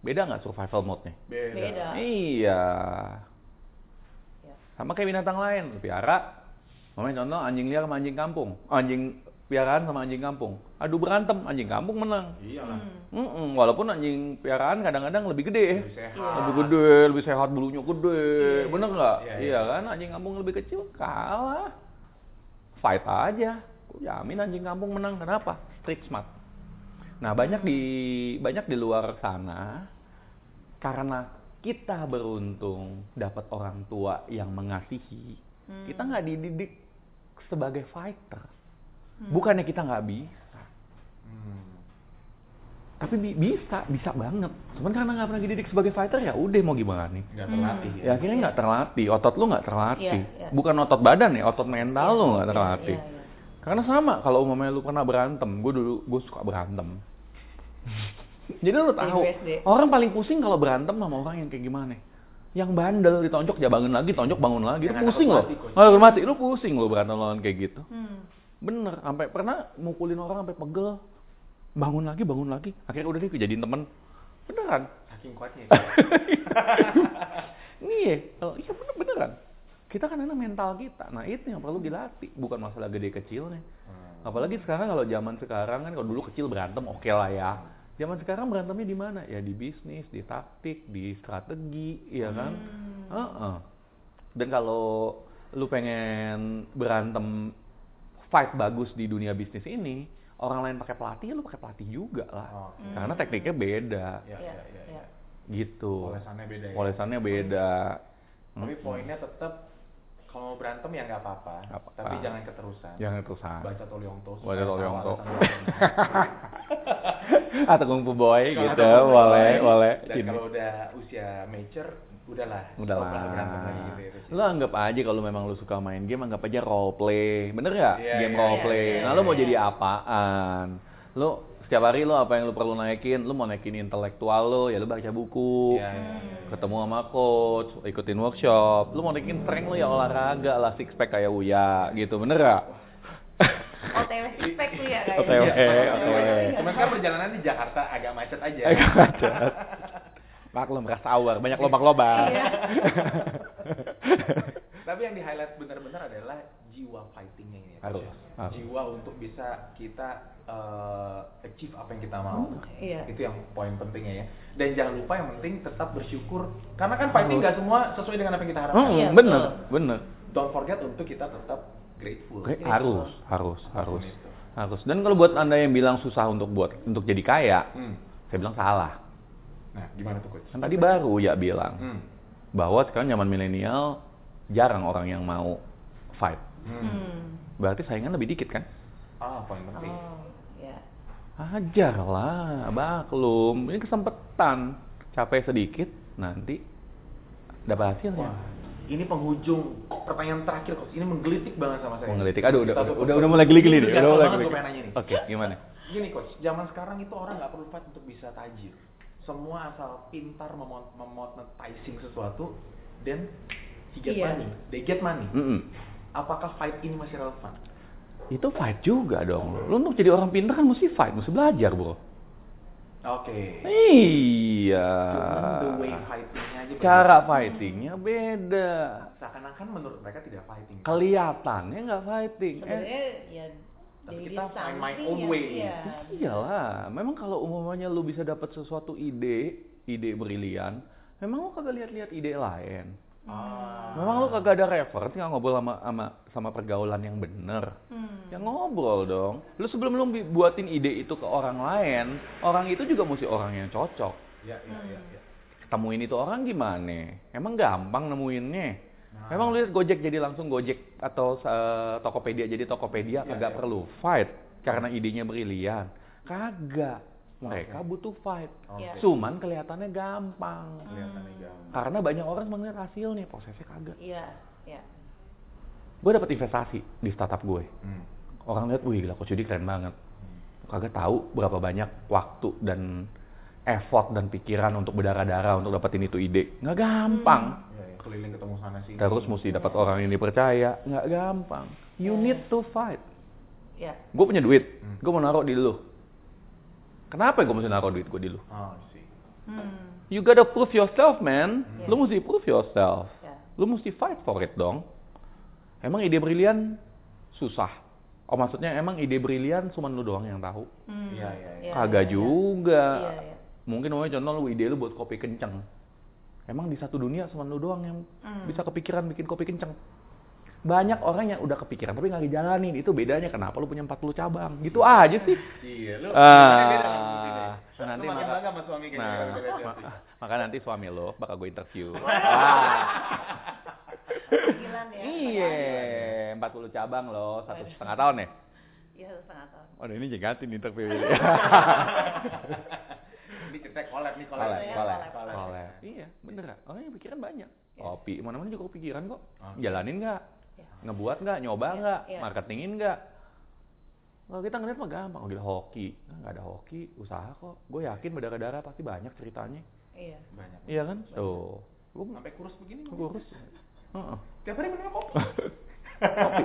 Beda nggak survival mode-nya? Beda. Beda. Iya. Ya. Sama kayak binatang lain. Piara. Namanya contoh anjing liar sama anjing kampung. Anjing piaraan sama anjing kampung. Adu berantem, anjing kampung menang. Iyalah. Hmm. Mm-mm, walaupun anjing piaraan kadang-kadang lebih gede. Lebih sehat. Iya. Lebih gede, lebih sehat, bulunya gede. Iya. Bener nggak? Iya, Iya, iya. kan? Anjing kampung lebih kecil kalah. Fight aja. Gua Jamin anjing kampung menang. Kenapa? Street smart. Nah, banyak di banyak di luar sana karena kita beruntung dapat orang tua yang mengasihi. Hmm. Kita nggak dididik sebagai fighter. Hmm. Bukannya kita nggak bisa, Hmm. tapi bi- bisa, bisa banget. Cuman karena nggak pernah dididik sebagai fighter ya udah mau gimana nih? Nggak Hmm. terlatih Ya akhirnya nggak terlatih, otot lu nggak terlatih. Iya, iya. Bukan otot badan ya, otot mental lu nggak Iya, terlatih. iya, iya. Karena sama kalau umpamanya lu pernah berantem, gue dulu gue suka berantem. Jadi lu tahu, orang paling pusing kalau berantem sama orang yang kayak gimana? Yang bandel ditonjok ya bangun lagi, tonjok bangun lagi, lu nggak pusing loh. takut mati, lu pusing lo berantem lawan kayak gitu. Hmm. Bener, sampai pernah mukulin orang sampai pegel. Bangun lagi, bangun lagi. Akhirnya udah deh kejadian temen. Beneran. Saking kuatnya. Iya, oh, iya bener beneran. Kita kan anak mental kita. Nah itu yang perlu dilatih, bukan masalah gede kecilnya. Hmm. Apalagi sekarang kalau zaman sekarang kan kalau dulu kecil berantem oke lah ya. Zaman sekarang berantemnya di mana? Ya di bisnis, di taktik, di strategi, ya kan? Hmm. Heeh. Dan kalau lu pengen berantem fight bagus di dunia bisnis ini, orang lain pakai pelatih, lu pakai pelatih juga lah. Oke. Karena tekniknya beda, Ya, Iya, ya, ya, iya. ya. gitu. Olesannya beda ya. Olesannya beda. Tapi Mm-mm. poinnya tetap kalau mau berantem ya nggak apa-apa. Apa-apa. Tapi jangan keterusan. Jangan terusan. Baca Tolyongtos. Baca Tolyongtos. Atau Atau kungfu boy gitu, boleh, boleh. Dan kalau udah usia mature, udahlah. Udah stop berantem lagi lah. gitu ya. Lu anggap aja kalau memang lu suka main game, anggap aja role play. Bener gak? Iya, game iya, role iya, play. iya, nah, lu mau iya. jadi apaan? Lu setiap hari lu apa yang lu perlu naikin? Lu mau naikin intelektual lu, ya lu baca buku. Iya, iya, iya, iya. Ketemu sama coach, ikutin workshop. Lu mau naikin strength lu ya olahraga lah, six pack kayak Uya gitu. Bener gak? OTW spek tuh ya OTW, kayaknya. OTW. Cuman kan perjalanan di Jakarta agak macet aja. Agak macet. Maklum rasa awar, banyak lobang-lobang. Iya. Tapi yang di highlight benar-benar adalah jiwa fightingnya ini. ya, Harus, harus. Jiwa untuk bisa kita eh, achieve apa yang kita mau. Iya. Itu yang poin pentingnya ya. Dan jangan lupa yang penting tetap bersyukur. Karena kan fighting nggak semua sesuai dengan apa yang kita harapkan. Hmm, Iya, bener, betul. bener. Don't forget untuk kita tetap grateful. Grateful. harus, harus, harus, itu. harus. Dan kalau buat anda yang bilang susah untuk buat untuk jadi kaya, Hmm. saya bilang salah. Nah, gimana tuh coach? Kan tadi baru ya bilang Hmm. bahwa sekarang zaman milenial jarang orang yang mau fight. Hmm. Berarti saingan lebih dikit kan? Ah, poin penting. Oh, ya. Ajar lah, baklum. Ini kesempatan. Capek sedikit, nanti dapat hasilnya. Wah, ini penghujung pertanyaan terakhir coach. Ini menggelitik banget sama saya. Menggelitik. Aduh, udah, udah, udah, udah mulai geli-geli nih. Udah mulai geli. Oke, gimana? Gini coach, zaman sekarang itu orang nggak perlu fight untuk bisa tajir. Semua asal pintar memon- memonetizing sesuatu, then he get Iya. money, they get money. Mm-mm. Apakah fight ini masih relevan? Itu fight juga dong. Lu untuk jadi orang pintar kan mesti fight, mesti belajar, bro. Oke. Iya. Cuman the way fightingnya aja. Cara beda. fightingnya beda. Seakan-akan menurut mereka tidak fighting. Kelihatannya nggak fighting. Eh, Sebenarnya ya Tapi they kita find my own way. Iya. iyalah. Memang kalau umumnya lu bisa dapat sesuatu ide, ide brilian, memang lu kagak lihat-lihat ide lain. Ah. Memang lu kagak ada refer, tinggal ngobrol sama sama sama pergaulan yang bener. Hmm. Ya ngobrol dong. Lu sebelum lu buatin ide itu ke orang lain, orang itu juga mesti orang yang cocok. Ya, ya, ya, ya. Ketemuin itu orang gimana? Emang gampang nemuinnya? Nah. Memang lu lihat Gojek jadi langsung Gojek atau eh, Tokopedia jadi Tokopedia Iya, kagak iya. perlu fight karena idenya brilian. Kagak. Mereka Oke. butuh fight. Oke. Iya. Cuman kelihatannya gampang. Kelihatannya gampang. Karena banyak orang melihat hasil nih, prosesnya kagak. Iya, iya. Gue dapat investasi di startup gue. Hmm. Orang lihat, wih gila Coach Yudi keren banget. Kagak tahu berapa banyak waktu dan effort dan pikiran untuk berdarah-darah untuk dapetin itu ide. Nggak gampang. Ya, keliling ketemu sana sini. Terus mesti dapat orang yang dipercaya. Nggak gampang. You Iya. need to fight. Iya. Gue punya duit, Hmm. gue mau naruh di lu. Kenapa gue mesti naruh duit gue di lu? Oh, sih. Hmm. You gotta prove yourself, man. Hmm. Lu mesti prove yourself. Ya. Lu mesti fight for it dong. Emang ide brilian susah. Oh maksudnya emang ide brilian cuma lu doang yang tahu. Hmm. Iya, iya, iya. Kagak juga. Iya, iya. Mungkin namanya contoh lu ide lu buat kopi kenceng. Emang di satu dunia cuma lu doang yang Hmm. bisa kepikiran bikin kopi kenceng. Banyak orang yang udah kepikiran tapi nggak dijalanin. Itu bedanya kenapa lu punya 40 cabang. Gitu aja sih. Iya, lu. Ah. deh. Nah, nanti maka- bangga sama suami. Nah, kalau udah lihat ma- sih. maka nanti suami lo bakal gue interview. Panggilan ya. Iya, 40 cabang loh, satu setengah tahun ya. Iya, satu setengah tahun. Oh, ini jangatin interview ini. Kita collab nih, collab. Kolek, ya, kolek, kolek. kolek. Iya, bener gak? Orang yang pikiran banyak. Iya. Kopi, mana-mana juga kepikiran kok. Jalanin nggak? Iya. Ngebuat nggak? Nyoba Iya, nggak? iya. Marketingin nggak? Kalau kita ngeliat mah gampang, oh gila hoki. Nah, nggak ada hoki, usaha kok. Gue yakin berdarah-darah pasti banyak ceritanya. Iya. Banyak. Iya kan? Tuh. Gue Sampai kurus begini. kurus. Heeh. Tiap hari minum kopi. kopi.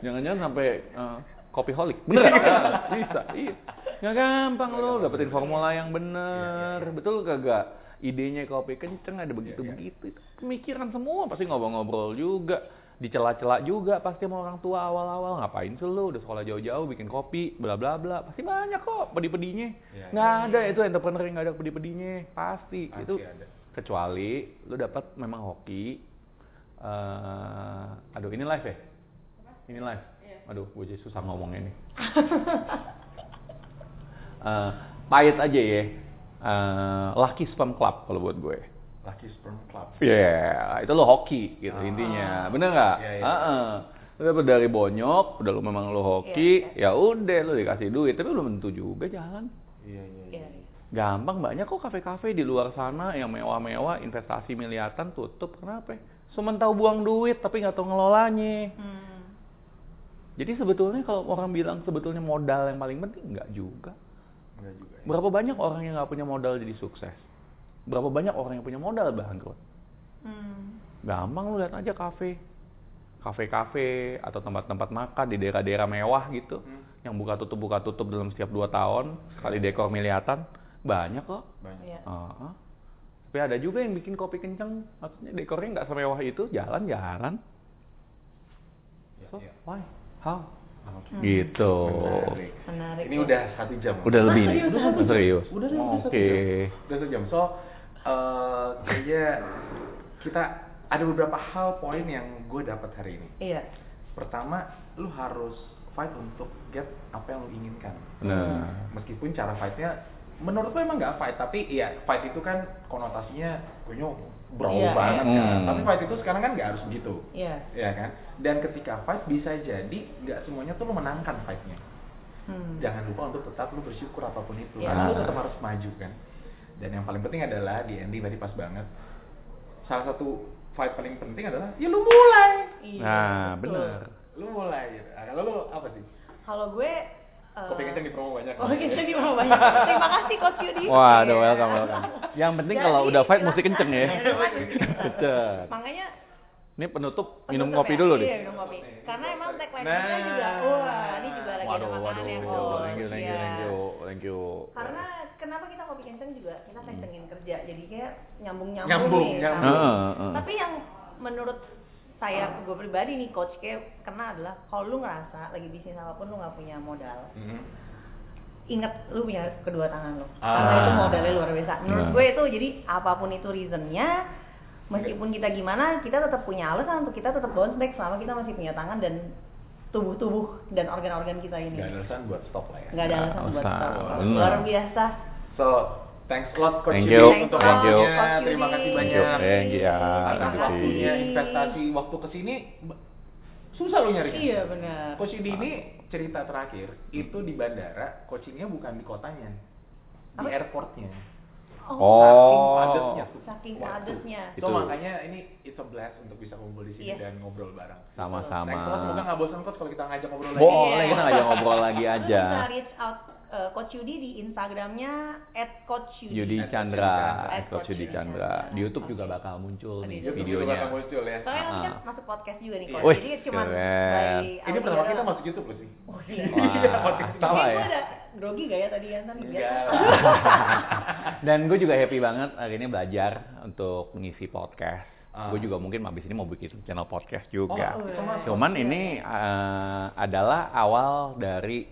Jangan-jangan sampai uh, kopi holik. Bener Ah, bisa. Iya. Nggak gampang lo dapetin formula yang bener. Betul kagak? Idenya kopi kenceng ada begitu-begitu. Itu Pemikiran semua pasti ngobrol-ngobrol juga. Dicela-cela juga pasti sama orang tua awal-awal. Ngapain sih lo udah sekolah jauh-jauh bikin kopi bla bla bla pasti banyak kok pedi-pedinya. Iya, nggak ada itu entrepreneur yang nggak ada pedi-pedinya. Pasti, Pasti itu ada. kecuali lu dapat memang hoki eh aduh ini live ya? Ini live? Aduh gue jadi susah ngomongnya nih Eh, pahit aja ya Eh, Lucky Sperm Club kalau buat gue Lucky Sperm Club. Iya, itu lo hoki gitu Ah. intinya. Bener nggak? Iya, iya. Heeh. Lu dapet dari bonyok, udah lu memang lo hoki, ya udah lu dikasih duit, tapi belum tentu juga jalan. Iya, iya, Iya. iya. Gampang banyak kok kafe-kafe di luar sana yang mewah-mewah, investasi miliaran tutup. Kenapa? Cuma tahu buang duit tapi nggak tahu ngelolanya. Hmm. Jadi sebetulnya kalau orang bilang sebetulnya modal yang paling penting nggak juga. Enggak juga. ya. Berapa banyak orang yang nggak punya modal jadi sukses? Berapa banyak orang yang punya modal bangkrut? Hmm. Gampang lu lihat aja kafe. Kafe-kafe atau tempat-tempat makan di daerah-daerah mewah gitu. Hmm. Yang buka tutup buka tutup dalam setiap dua tahun, sekali dekor miliatan, banyak kok. Banyak. Iya. Heeh. Tapi ada juga yang bikin kopi kenceng, maksudnya dekornya nggak semewah itu, jalan-jalan. Iya, So, iya. why? How? Oke. Gitu. Menarik. Menarik. Ini ya. udah satu jam. Udah lebih Ah, nih. serius, Udah satu jam. serius. Udah, udah, udah satu Oke. jam. Udah satu jam. So, eh kayaknya kita ada beberapa hal poin yang gue dapat hari ini. Iya. Pertama, lu harus fight untuk get apa yang lu inginkan. Nah. Meskipun cara fightnya menurut lu emang nggak fight, tapi iya fight itu kan konotasinya kayaknya bro Iya, banget iya. kan. Hmm. Tapi fight itu sekarang kan nggak harus begitu. Iya. ya kan? Dan ketika fight bisa jadi nggak semuanya tuh lu menangkan fightnya. Hmm. Jangan lupa untuk tetap lu bersyukur apa pun itu, Iya. karena lu tetap harus maju kan. Dan yang paling penting adalah di ending tadi pas banget. Salah satu fight paling penting adalah ya lu mulai, Iya, Nah, betul. bener. lu mulai. Gitu. Kalau lu apa sih? Kalau gue Kopi kenceng di promo banyak. Oh, kenceng di bawah banyak. Terima kasih Coach Yudi. Waduh, Iya. welcome, welcome. Yang penting Jadi, kalau udah fight mesti kenceng ya. Iya, kenceng. Makanya Ini penutup minum penutup kopi ya? dulu Iya, deh. minum kopi. Karena emang tagline Nah. juga, wah, ini juga lagi Waduh, ada waduh, makanan waduh, Coach. thank you, thank you, Iya. thank you, thank you. Karena kenapa kita kopi kenceng juga kita kencengin kerja, jadi kayak nyambung nyambung, Nyambung, nih. nyambung. sama- Heeh, heeh. Tapi yang menurut saya gue pribadi nih coach kayak kena adalah kalau lu ngerasa lagi bisnis apa pun lu nggak punya modal Mhm. ingat lu punya kedua tangan lu Ah. karena itu modalnya luar biasa menurut Nah. gue itu jadi apa pun itu reasonnya meskipun kita gimana kita tetap punya alasan untuk kita tetap bounce back selama kita masih punya tangan dan tubuh-tubuh dan organ-organ kita ini Gak ada alasan buat stop lah ya. nggak ada Nggak alasan buat stop luar biasa So, Thanks a lot Coach Thank Yudi you, untuk thank you. waktunya. Terima Yudi. kasih Thank you, banyak. thank you ya, Atas thank you, waktunya investasi waktu ke sini susah lu nyarinya. Iya benar. Coach Yudi ini cerita terakhir itu di bandara, coachingnya bukan di kotanya, di Apa? airportnya. Oh. Saking padatnya tuh. Saking padatnya. So Itu. makanya ini it's a blast untuk bisa kumpul di sini Yes. dan ngobrol bareng. Sama-sama. Thanks a lot, semoga nggak bosan coach kalau kita ngajak ngobrol lagi. Boleh, Iya. kita ngajak ngobrol lagi aja. bisa reach out uh, Coach Yudi di Instagramnya @coachyudi. Yudi At Chandra, At at Coach Yudi Coach Chandra. Yudi Di YouTube juga bakal muncul nih YouTube juga videonya. bakal muncul ya. Soalnya kan Ah. masuk podcast juga nih Iya. Coach. Jadi cuma Ini pertama kita masuk YouTube loh sih. Oh iya. Iya, podcast Tapi ya. gue ada grogi gak ya tadi ya Enggak. Dan gue juga happy banget hari ini belajar untuk ngisi podcast. Ah. Gue juga mungkin abis ini mau bikin channel podcast juga. Oh, itu mas. Cuman ini eh, adalah awal dari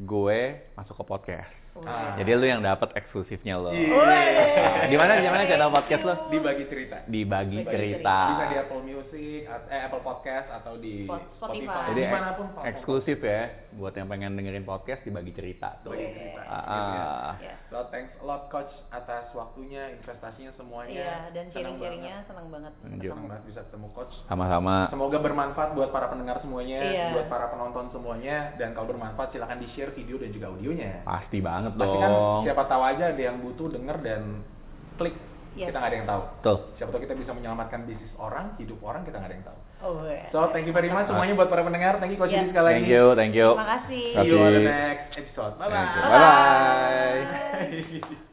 gue masuk ke podcast. Ah. Jadi lu yang dapat eksklusifnya lo. Iya. Gimana gimana channel podcast lo? Dibagi cerita. Dibagi Dibagi cerita. Bisa di Apple Music, eh Apple Podcast atau di Spot- Spotify. Spotify. Jadi di mana pun eksklusif ya buat yang pengen dengerin podcast dibagi cerita tuh. Bagi cerita. Ah, ah. Ya. So thanks a lot coach atas waktunya, investasinya semuanya. Iya, dan Senang sharing-sharingnya banget. senang banget. Senang banget bisa ketemu coach. Sama-sama. Semoga bermanfaat buat para pendengar semuanya, Iya. buat para penonton semuanya, dan kalau bermanfaat silahkan di share video dan juga audionya. Pasti banget Pasti kan dong. siapa tahu aja ada yang butuh denger dan klik. Yes. Kita nggak ada yang tahu. Tuh. Siapa tahu kita bisa menyelamatkan bisnis orang, hidup orang kita nggak ada yang tahu. Oh, iya. So thank you very much semuanya buat para pendengar. Thank you coach Yes. Yudi sekali lagi. Thank you, thank you. Terima kasih. See you on the next episode. Bye bye. Bye-bye. Bye.